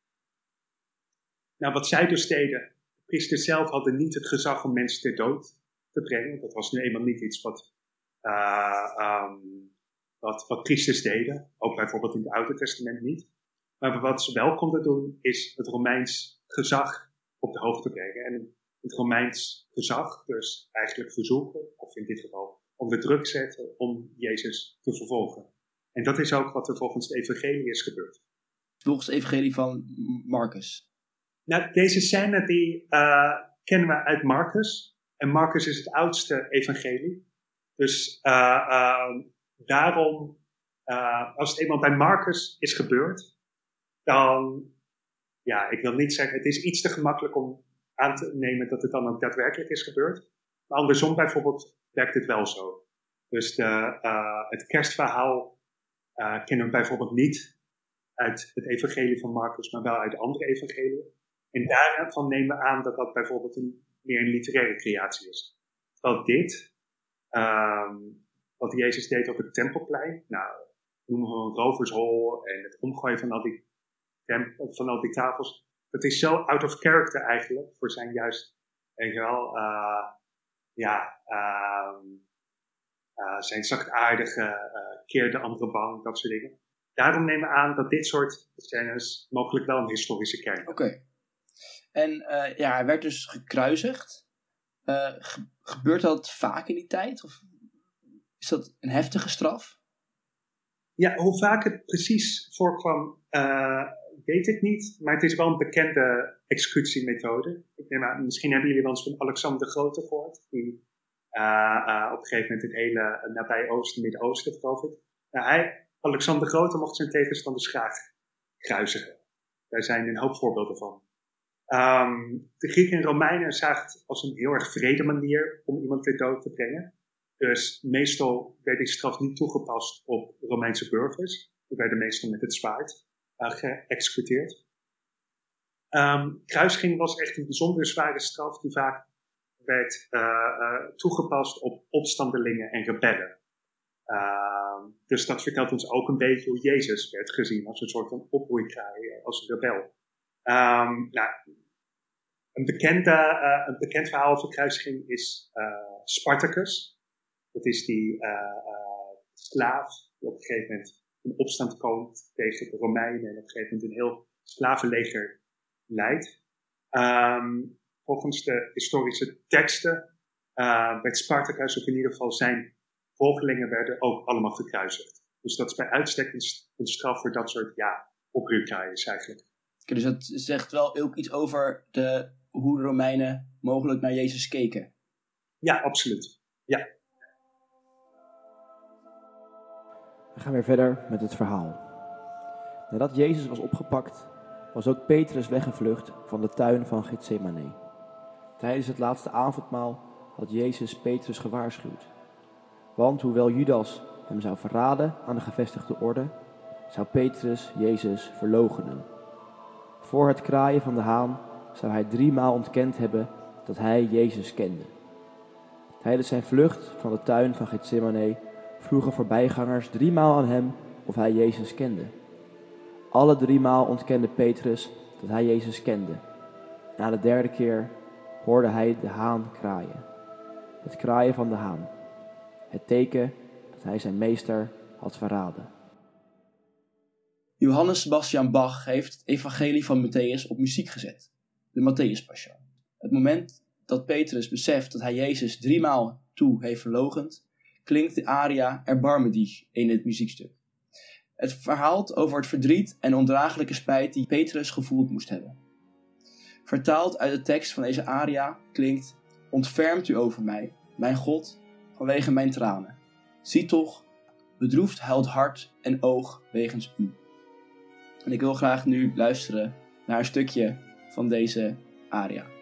Nou, wat zij dus deden, de priesters zelf hadden niet het gezag om mensen ter dood te brengen. Dat was nu eenmaal niet iets wat, uh, wat, wat priesters deden, ook bijvoorbeeld in het Oude Testament niet. Maar wat ze wel konden doen, is het Romeins gezag op de hoogte brengen. En het Romeins gezag dus eigenlijk verzoeken, of in dit geval onder druk zetten om Jezus te vervolgen. En dat is ook wat er volgens de evangelie is gebeurd. Volgens de evangelie van Marcus? Nou, deze scène die uh, kennen we uit Marcus. En Marcus is het oudste evangelie. Dus uh, uh, daarom, als het eenmaal bij Marcus is gebeurd, dan, ja, ik wil niet zeggen, het is iets te gemakkelijk om aan te nemen dat het dan ook daadwerkelijk is gebeurd. Maar andersom bijvoorbeeld werkt het wel zo. Dus de, uh, het kerstverhaal uh, kennen we bijvoorbeeld niet uit het evangelie van Marcus, maar wel uit andere evangelieën. En daarvan nemen we aan dat dat bijvoorbeeld een, meer een literaire creatie is. Terwijl dit, um, wat Jezus deed op het tempelplein, nou, noemen we een rovershol en het omgooien van al die, van al die tafels, dat is zo out of character eigenlijk voor zijn juist, weet je wel, uh, ja, um, uh, zijn zachtaardige, uh, keer de andere bang, dat soort dingen. Daarom nemen we aan dat dit soort scènes mogelijk wel een historische kern hebben. Oké. En uh, ja, hij werd dus gekruisigd. gebeurt dat vaak in die tijd? Of is dat een heftige straf? Ja, hoe vaak het precies voorkwam, weet ik niet. Maar het is wel een bekende executiemethode. Ik neem aan, misschien hebben jullie wel eens van Alexander de Grote gehoord. Die uh, uh, op een gegeven moment het hele nabij Oosten, Midden-Oosten veroverd. Nou, hij, Alexander de Grote mocht zijn tegenstanders graag kruisigen. Daar zijn een hoop voorbeelden van. Um, de Grieken en Romeinen zagen het als een heel erg vrede manier om iemand ter dood te brengen. Dus meestal werd die straf niet toegepast op Romeinse burgers. Die werden meestal met het zwaard geëxecuteerd. Um, kruising was echt een bijzonder zware straf die vaak werd uh, uh, toegepast op opstandelingen en rebellen. Uh, dus dat vertelt ons ook een beetje hoe Jezus werd gezien als een soort van oproeikraai, als een rebel. Nou, een, bekende, een bekend verhaal over kruisiging is Spartacus. Dat is die slaaf die op een gegeven moment in opstand komt tegen de Romeinen en op een gegeven moment een heel slavenleger leidt. Um, volgens de historische teksten uh, werd Spartacus, of in ieder geval zijn volgelingen, werden ook allemaal gekruisigd. Dus dat is bij uitstek een, straf voor dat soort, ja, is eigenlijk. dus dat zegt wel ook iets over de, hoe de Romeinen mogelijk naar Jezus keken. Ja, absoluut. Ja. We gaan weer verder met het verhaal. Nadat Jezus was opgepakt, was ook Petrus weggevlucht van de tuin van Gethsemane. Tijdens het laatste avondmaal had Jezus Petrus gewaarschuwd. Want hoewel Judas hem zou verraden aan de gevestigde orde, zou Petrus Jezus verloochenen. Voor het kraaien van de haan zou hij driemaal ontkend hebben dat hij Jezus kende. Tijdens zijn vlucht van de tuin van Gethsemane vroegen voorbijgangers driemaal aan hem of hij Jezus kende. Alle driemaal ontkende Petrus dat hij Jezus kende. Na de derde keer hoorde hij de haan kraaien. Het kraaien van de haan. Het teken dat hij zijn meester had verraden. Johannes Sebastian Bach heeft het evangelie van Matthäus op muziek gezet. De Matthäus Passion. Het moment dat Petrus beseft dat hij Jezus driemaal toe heeft verlogend, klinkt de aria Erbarme dich in het muziekstuk. Het verhaalt over het verdriet en ondraaglijke spijt die Petrus gevoeld moest hebben. Vertaald uit de tekst van deze aria klinkt: Ontfermt u over mij, mijn God, vanwege mijn tranen. Zie toch, bedroefd huilt hart en oog wegens u. En ik wil graag nu luisteren naar een stukje van deze aria.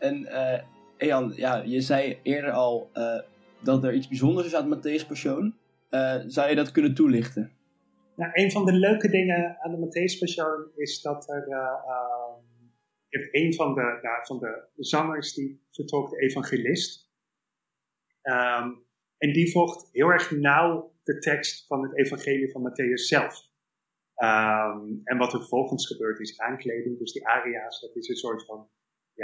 En uh, Ean, ja, je zei eerder al uh, dat er iets bijzonders is aan Matthäus Passion. Uh, zou je dat kunnen toelichten? Nou, een van de leuke dingen aan de Matthäus Passion is dat er uh, een van de, van de zangers die vertrok de evangelist. Um, en die volgt heel erg nauw de tekst van het evangelie van Matthäus zelf. Um, en wat er vervolgens gebeurt is aankleding. Dus die aria's, dat is een soort van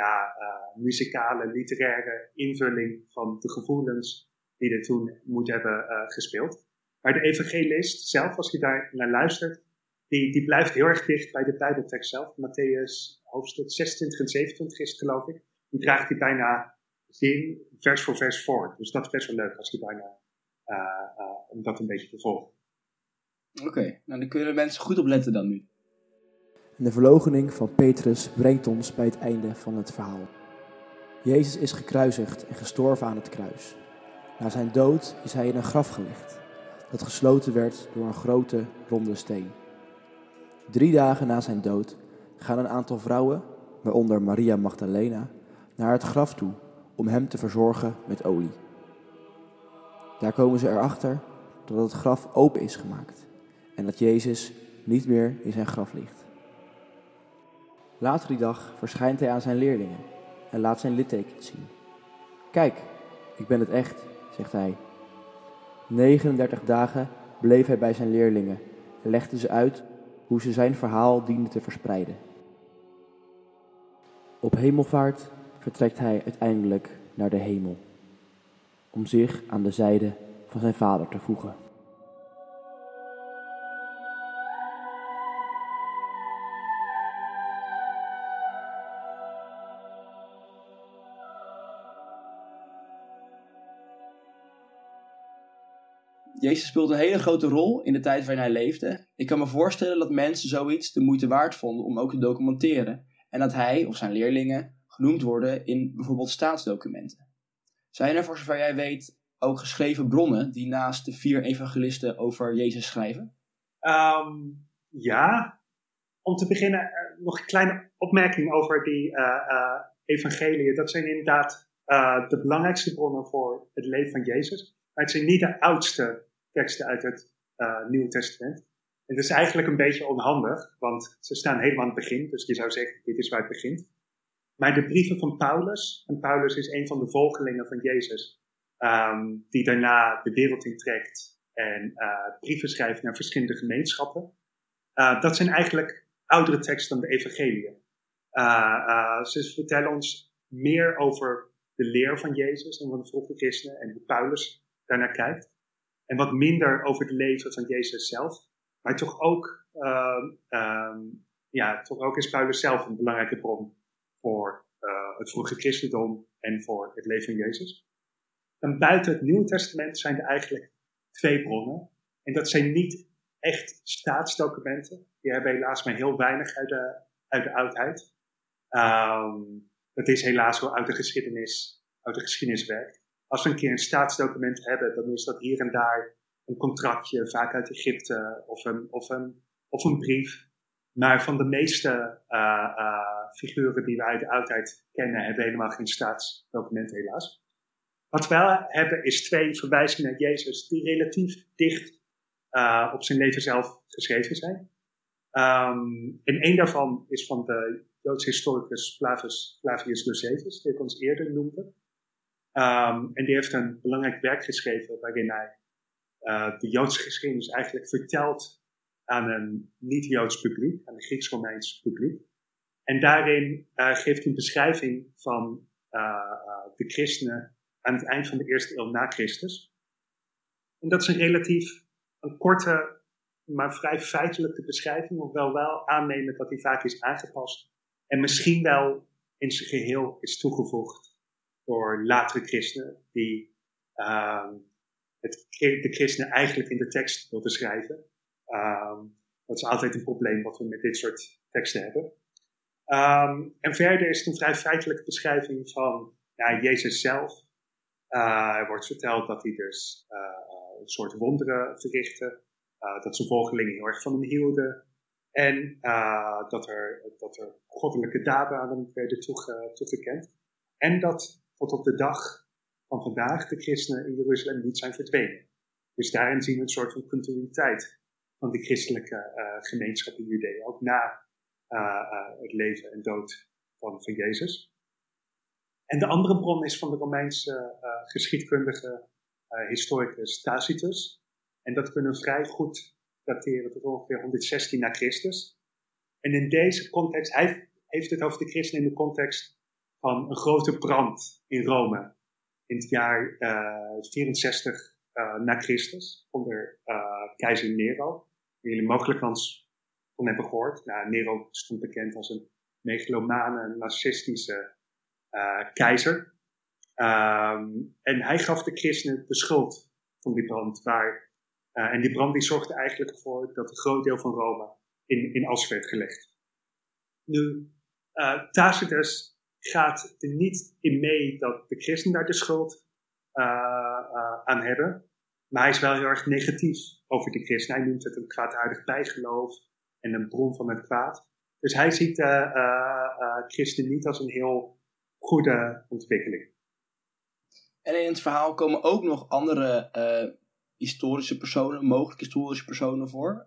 ja, uh, muzikale, literaire invulling van de gevoelens die er toen moet hebben uh, gespeeld. Maar de evangelist zelf, als je daar naar luistert, die, die blijft heel erg dicht bij de Bijbeltekst zelf. Matthäus hoofdstuk 26 en 27 is geloof ik. Die draagt hij bijna zin, vers voor vers voor. Dus dat is best wel leuk als je bijna, uh, om dat een beetje te volgen. Oké, nou dan kunnen mensen goed op letten dan nu. En de verloochening van Petrus brengt ons bij het einde van het verhaal. Jezus is gekruisigd en gestorven aan het kruis. Na zijn dood is hij in een graf gelegd, dat gesloten werd door een grote ronde steen. Drie dagen na zijn dood gaan een aantal vrouwen, waaronder Maria Magdalena, naar het graf toe om hem te verzorgen met olie. Daar komen ze erachter dat het graf open is gemaakt en dat Jezus niet meer in zijn graf ligt. Later die dag verschijnt hij aan zijn leerlingen en laat zijn litteken zien. Kijk, ik ben het echt, zegt hij. 39 dagen bleef hij bij zijn leerlingen en legde ze uit hoe ze zijn verhaal dienden te verspreiden. Op hemelvaart vertrekt hij uiteindelijk naar de hemel, om zich aan de zijde van zijn vader te voegen. Jezus speelt een hele grote rol in de tijd waarin hij leefde. Ik kan me voorstellen dat mensen zoiets de moeite waard vonden om ook te documenteren. En dat hij of zijn leerlingen genoemd worden in bijvoorbeeld staatsdocumenten. Zijn er, voor zover jij weet, ook geschreven bronnen die naast de vier evangelisten over Jezus schrijven? Um, ja. Om te beginnen, uh, nog een kleine opmerking over die uh, uh, evangeliën. Dat zijn inderdaad de belangrijkste bronnen voor het leven van Jezus. Maar het zijn niet de oudste teksten uit het Nieuwe Testament. En het is eigenlijk een beetje onhandig, want ze staan helemaal aan het begin. Dus je zou zeggen, dit is waar het begint. Maar de brieven van Paulus, en Paulus is een van de volgelingen van Jezus, um, die daarna de wereld intrekt en uh, brieven schrijft naar verschillende gemeenschappen. Uh, dat zijn eigenlijk oudere teksten dan de evangeliën. Uh, ze vertellen ons meer over de leer van Jezus en van de vroege christenen en hoe Paulus daarnaar kijkt. En wat minder over het leven van Jezus zelf. Maar toch ook, um, ja, toch ook is Paulus zelf een belangrijke bron voor uh, het vroege christendom en voor het leven van Jezus. En buiten het Nieuwe Testament zijn er eigenlijk twee bronnen. En dat zijn niet echt staatsdocumenten. Die hebben helaas maar heel weinig uit de, uit de oudheid. Um, dat is helaas wel uit de geschiedenis, uit de geschiedenis werkt. Als we een keer een staatsdocument hebben, dan is dat hier en daar een contractje, vaak uit Egypte, of een, of een, of een brief. Maar van de meeste uh, uh, figuren die we uit de oudheid kennen, hebben helemaal geen staatsdocument helaas. Wat we wel hebben is twee verwijzingen naar Jezus die relatief dicht uh, op zijn leven zelf geschreven zijn. Um, en één daarvan is van de Joodse historicus Flavius, Flavius Josephus, die ik ons eerder noemde. Um, en die heeft een belangrijk werk geschreven waarin hij uh, de Joodse geschiedenis eigenlijk vertelt aan een niet-Joods publiek, aan een Grieks-Romeins publiek. En daarin uh, geeft hij een beschrijving van uh, de christenen aan het eind van de eerste eeuw na Christus. En dat is een relatief een korte, maar vrij feitelijke beschrijving, hoewel wel aannemen dat die vaak is aangepast en misschien wel in zijn geheel is toegevoegd door latere christenen die het, de christenen eigenlijk in de tekst wilden schrijven. Um, dat is altijd een probleem wat we met dit soort teksten hebben. Um, en verder is het een vrij feitelijke beschrijving van ja, Jezus zelf. Uh, er wordt verteld dat hij dus uh, een soort wonderen verrichtte. Uh, dat zijn volgelingen heel erg van hem hielden. En dat, er, er goddelijke daden aan hem werden toege, toegekend. En dat tot op de dag van vandaag de christenen in Jeruzalem niet zijn verdwenen. Dus daarin zien we een soort van continuïteit van de christelijke uh, gemeenschap in Judea, ook na uh, het leven en dood van, van Jezus. En de andere bron is van de Romeinse geschiedkundige historicus Tacitus. En dat kunnen we vrij goed dateren tot ongeveer 116 na Christus. En in deze context, hij heeft het over de christenen in de context van een grote brand in Rome in het jaar uh, 64 uh, na Christus onder uh, keizer Nero. Die jullie mogelijk eens van hebben gehoord. Nou, Nero stond bekend als een megalomane, narcistische keizer. Um, en hij gaf de christenen de schuld van die brand. Waar, en die brand die zorgde eigenlijk ervoor dat een groot deel van Rome in, in as werd gelegd. Nu, uh, Tacitus gaat er niet in mee dat de christenen daar de schuld uh, uh, aan hebben. Maar hij is wel heel erg negatief over de christenen. Hij noemt het een kwaadaardig bijgeloof en een bron van het kwaad. Dus hij ziet uh, christenen niet als een heel goede ontwikkeling. En in het verhaal komen ook nog andere historische personen, mogelijk historische personen voor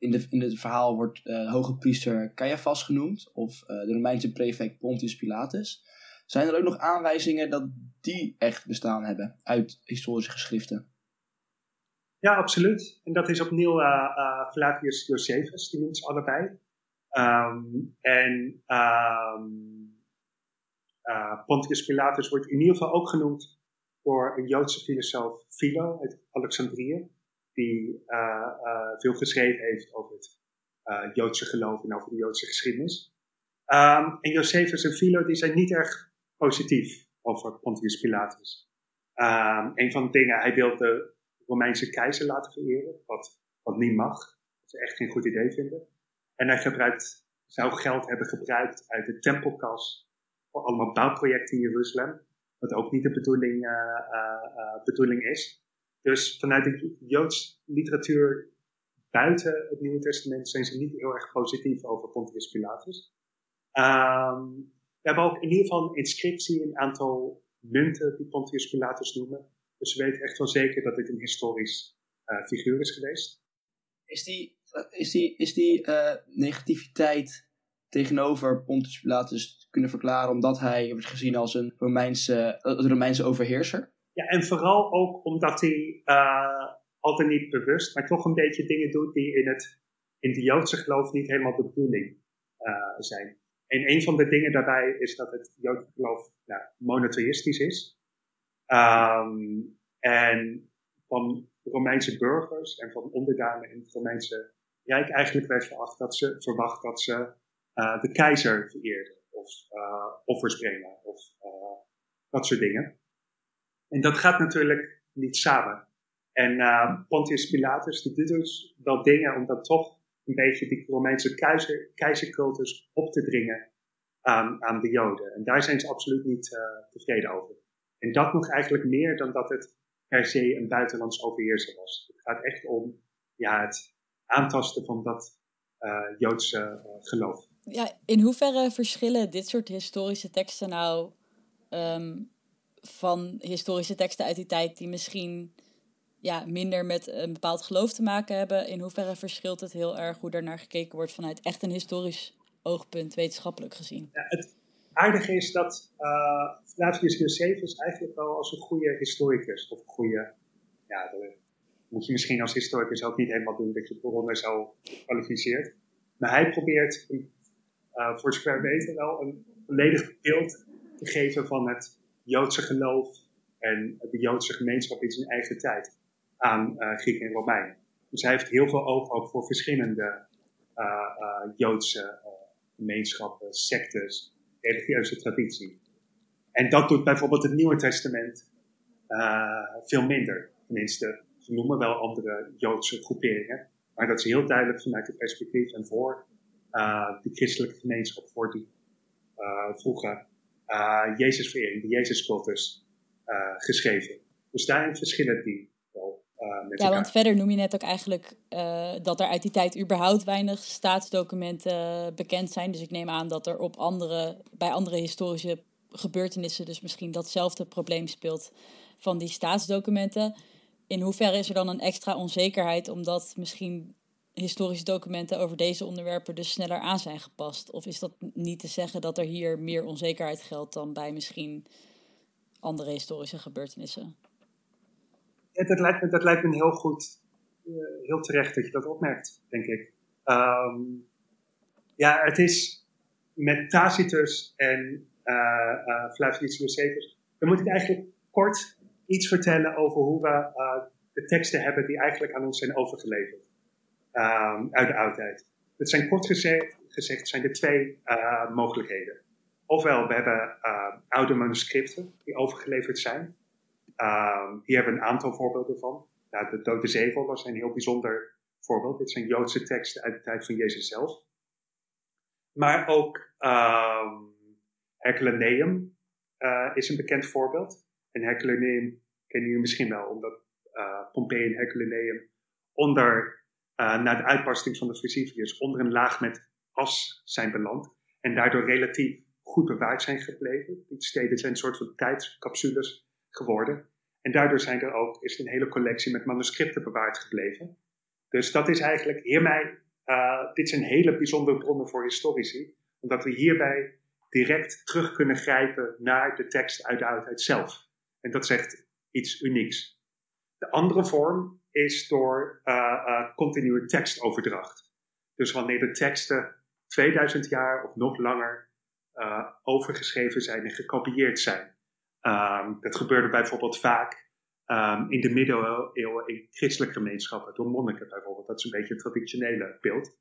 in, de, in het verhaal wordt uh, hoge priester Caiaphas genoemd, of uh, de Romeinse prefect Pontius Pilatus. Zijn er ook nog aanwijzingen dat die echt bestaan hebben uit historische geschriften? Ja, absoluut. En dat is opnieuw uh, Flavius Josephus, die noemt ze allebei. Um, en um, Pontius Pilatus wordt in ieder geval ook genoemd door een Joodse filosoof Philo uit Alexandrië die uh, uh, veel geschreven heeft over het uh, Joodse geloof en over de Joodse geschiedenis. Um, en Josephus en Philo die zijn niet erg positief over Pontius Pilatus. Um, een van de dingen, hij wil de Romeinse keizer laten vereren, wat, wat niet mag. Wat ze echt geen goed idee vinden. En hij gebruikt, zou geld hebben gebruikt uit de tempelkas voor allemaal bouwprojecten in Jeruzalem. Wat ook niet de bedoeling, bedoeling is. Dus vanuit de Joods literatuur buiten het Nieuwe Testament zijn ze niet heel erg positief over Pontius Pilatus. Um, we hebben ook in ieder geval een inscriptie, een aantal munten die Pontius Pilatus noemen. Dus we weten echt wel zeker dat dit een historisch uh, figuur is geweest. Is die, is die, is die uh, negativiteit tegenover Pontius Pilatus kunnen verklaren omdat hij wordt gezien als een Romeinse, Romeinse overheerser? Ja, en vooral ook omdat hij uh, altijd niet bewust, maar toch een beetje dingen doet die in het in de Joodse geloof niet helemaal de bedoeling uh, zijn. En een van de dingen daarbij is dat het Joodse geloof nou, monotheïstisch is. Um, en van Romeinse burgers en van onderdanen in het Romeinse Rijk eigenlijk werd verwacht dat ze verwacht dat ze uh, de keizer vereerden of offers brengen of dat soort dingen. En dat gaat natuurlijk niet samen. En uh, Pontius Pilatus die doet dus wel dingen om dan toch een beetje die Romeinse keizer, keizercultus op te dringen aan, aan de Joden. En daar zijn ze absoluut niet uh, tevreden over. En dat nog eigenlijk meer dan dat het per se een buitenlands overheerser was. Het gaat echt om ja, het aantasten van dat uh, Joodse geloof. Ja, in hoeverre verschillen dit soort historische teksten nou um, van historische teksten uit die tijd die misschien ja, minder met een bepaald geloof te maken hebben. In hoeverre verschilt het heel erg hoe naar gekeken wordt vanuit echt een historisch oogpunt, wetenschappelijk gezien? Ja, het aardige is dat uh, Flavius Josephus eigenlijk wel als een goede historicus, of een goede, ja, dat moet je misschien als historicus ook niet helemaal doen dat je bronnen zo kwalificeert. Maar hij probeert, uh, voor zover weten, wel een volledig beeld te geven van het Joodse geloof en de Joodse gemeenschap in zijn eigen tijd aan uh, Grieken en Romeinen. Dus hij heeft heel veel oog ook voor verschillende uh, uh, Joodse gemeenschappen, sectes, religieuze traditie. En dat doet bijvoorbeeld het Nieuwe Testament veel minder. Tenminste, ze noemen wel andere Joodse groeperingen, maar dat is heel duidelijk vanuit het perspectief en voor de christelijke gemeenschap, voor die vroege uh, Jezusverering, de Jezuscultus, uh, geschreven. Dus daarin verschillen die wel ja, want verder noem je net ook eigenlijk dat er uit die tijd überhaupt weinig staatsdocumenten bekend zijn. Dus ik neem aan dat er op andere, bij andere historische gebeurtenissen dus misschien datzelfde probleem speelt van die staatsdocumenten. In hoeverre is er dan een extra onzekerheid omdat misschien historische documenten over deze onderwerpen dus sneller aan zijn gepast? Of is dat niet te zeggen dat er hier meer onzekerheid geldt dan bij misschien andere historische gebeurtenissen? Ja, dat, lijkt me, dat lijkt me heel goed, uh, heel terecht dat je dat opmerkt, denk ik. Um, ja, het is met Tacitus en uh, uh, Flavius dan moet ik eigenlijk kort iets vertellen over hoe we de teksten hebben die eigenlijk aan ons zijn overgeleverd um, uit de oudheid. Het zijn kort gezegd, zijn er twee uh, mogelijkheden. Ofwel, we hebben uh, oude manuscripten die overgeleverd zijn. Um, hier hebben we een aantal voorbeelden van. Nou, de Dode Zegel was een heel bijzonder voorbeeld. Dit zijn Joodse teksten uit de tijd van Jezus zelf. Maar ook um, Herculaneum uh, is een bekend voorbeeld. En Herculaneum kennen jullie misschien wel, omdat uh, Pompei en Herculaneum onder na de uitbarsting van de Vesuvius onder een laag met as zijn beland. En daardoor relatief goed bewaard zijn gebleven. Die steden zijn een soort van tijdscapsules geworden. En daardoor zijn er ook, is een hele collectie met manuscripten bewaard gebleven. Dus dat is eigenlijk hiermee, uh, dit zijn hele bijzondere bronnen voor historici. Omdat we hierbij direct terug kunnen grijpen naar de tekst uit de oudheid zelf. En dat zegt iets unieks. De andere vorm is door uh, uh, continue tekstoverdracht. Dus wanneer de teksten 2000 jaar of nog langer uh, overgeschreven zijn en gekopieerd zijn. Um, dat gebeurde bijvoorbeeld vaak um, in de middeleeuwen in christelijke gemeenschappen, door monniken bijvoorbeeld. Dat is een beetje het traditionele beeld.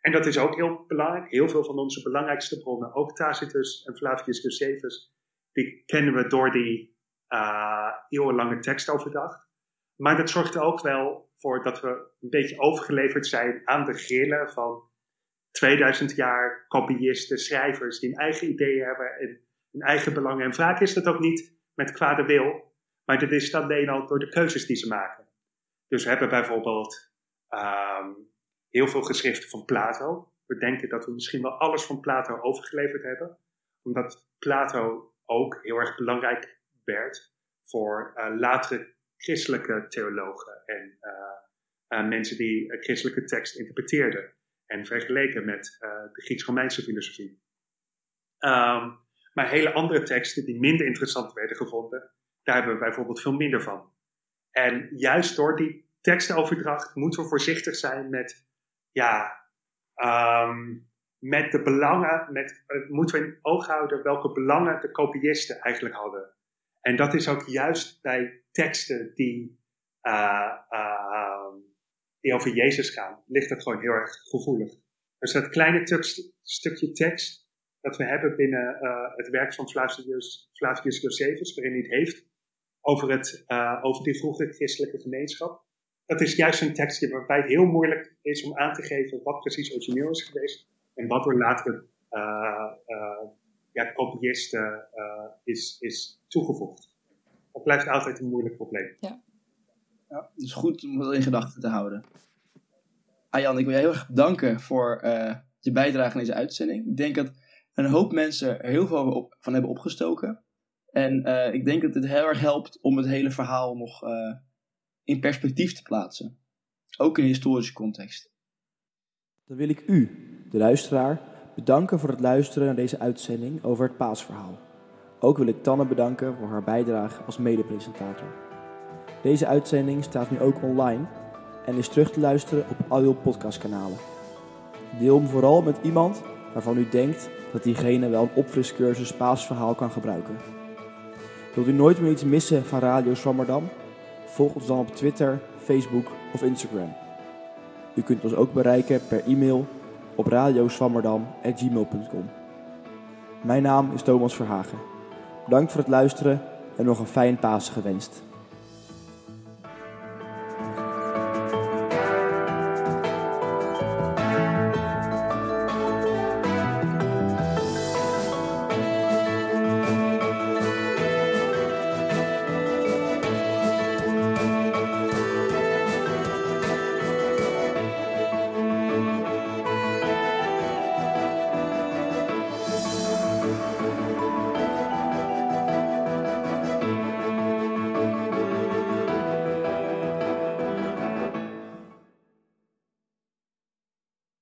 En dat is ook heel belangrijk. Heel veel van onze belangrijkste bronnen, ook Tacitus en Flavius Josephus, die kennen we door die eeuwenlange tekstoverdracht. Maar dat zorgt er ook wel voor dat we een beetje overgeleverd zijn aan de grillen van 2000 jaar kopiisten, schrijvers die een eigen ideeën hebben en een eigen belangen. En vaak is dat ook niet met kwade wil, maar dat is alleen al door de keuzes die ze maken. Dus we hebben bijvoorbeeld um, heel veel geschriften van Plato. We denken dat we misschien wel alles van Plato overgeleverd hebben, omdat Plato ook heel erg belangrijk werd voor uh, latere christelijke theologen en uh, uh, mensen die uh, christelijke tekst interpreteerden en vergeleken met de Grieks-Romeinse filosofie. Um, maar hele andere teksten die minder interessant werden gevonden, daar hebben we bijvoorbeeld veel minder van. En juist door die tekstoverdracht moeten we voorzichtig zijn met, ja, um, met de belangen, met, moeten we in oog houden welke belangen de kopiisten eigenlijk hadden. En dat is ook juist bij teksten die, uh, uh, die over Jezus gaan, ligt dat gewoon heel erg gevoelig. Dus dat kleine stukje tekst dat we hebben binnen uh, het werk van Flavius, Flavius Josephus, waarin hij het heeft over, het, over die vroege christelijke gemeenschap. Dat is juist een tekstje waarbij het heel moeilijk is om aan te geven wat precies origineel is geweest en wat er later ja, is, is toegevoegd dat blijft altijd een moeilijk probleem. Ja. ja het is goed om dat in gedachten te houden. Ayan, ik wil je heel erg bedanken voor uh, je bijdrage in deze uitzending. Ik denk dat een hoop mensen er heel veel op, van hebben opgestoken. En uh, ik denk dat het heel erg helpt om het hele verhaal nog uh, in perspectief te plaatsen. Ook in historische context. Dan wil ik u, de luisteraar, bedanken voor het luisteren naar deze uitzending over het paasverhaal. Ook wil ik Tanne bedanken voor haar bijdrage als medepresentator. Deze uitzending staat nu ook online en is terug te luisteren op al uw podcastkanalen. Deel hem vooral met iemand waarvan u denkt dat diegene wel een opfriscursus paasverhaal kan gebruiken. Wilt u nooit meer iets missen van Radio Swammerdam? Volg ons dan op Twitter, Facebook of Instagram. U kunt ons ook bereiken per e-mail op radioswammerdam.gmail.com. Mijn naam is Thomas Verhagen. Bedankt voor het luisteren en nog een fijn Pasen gewenst.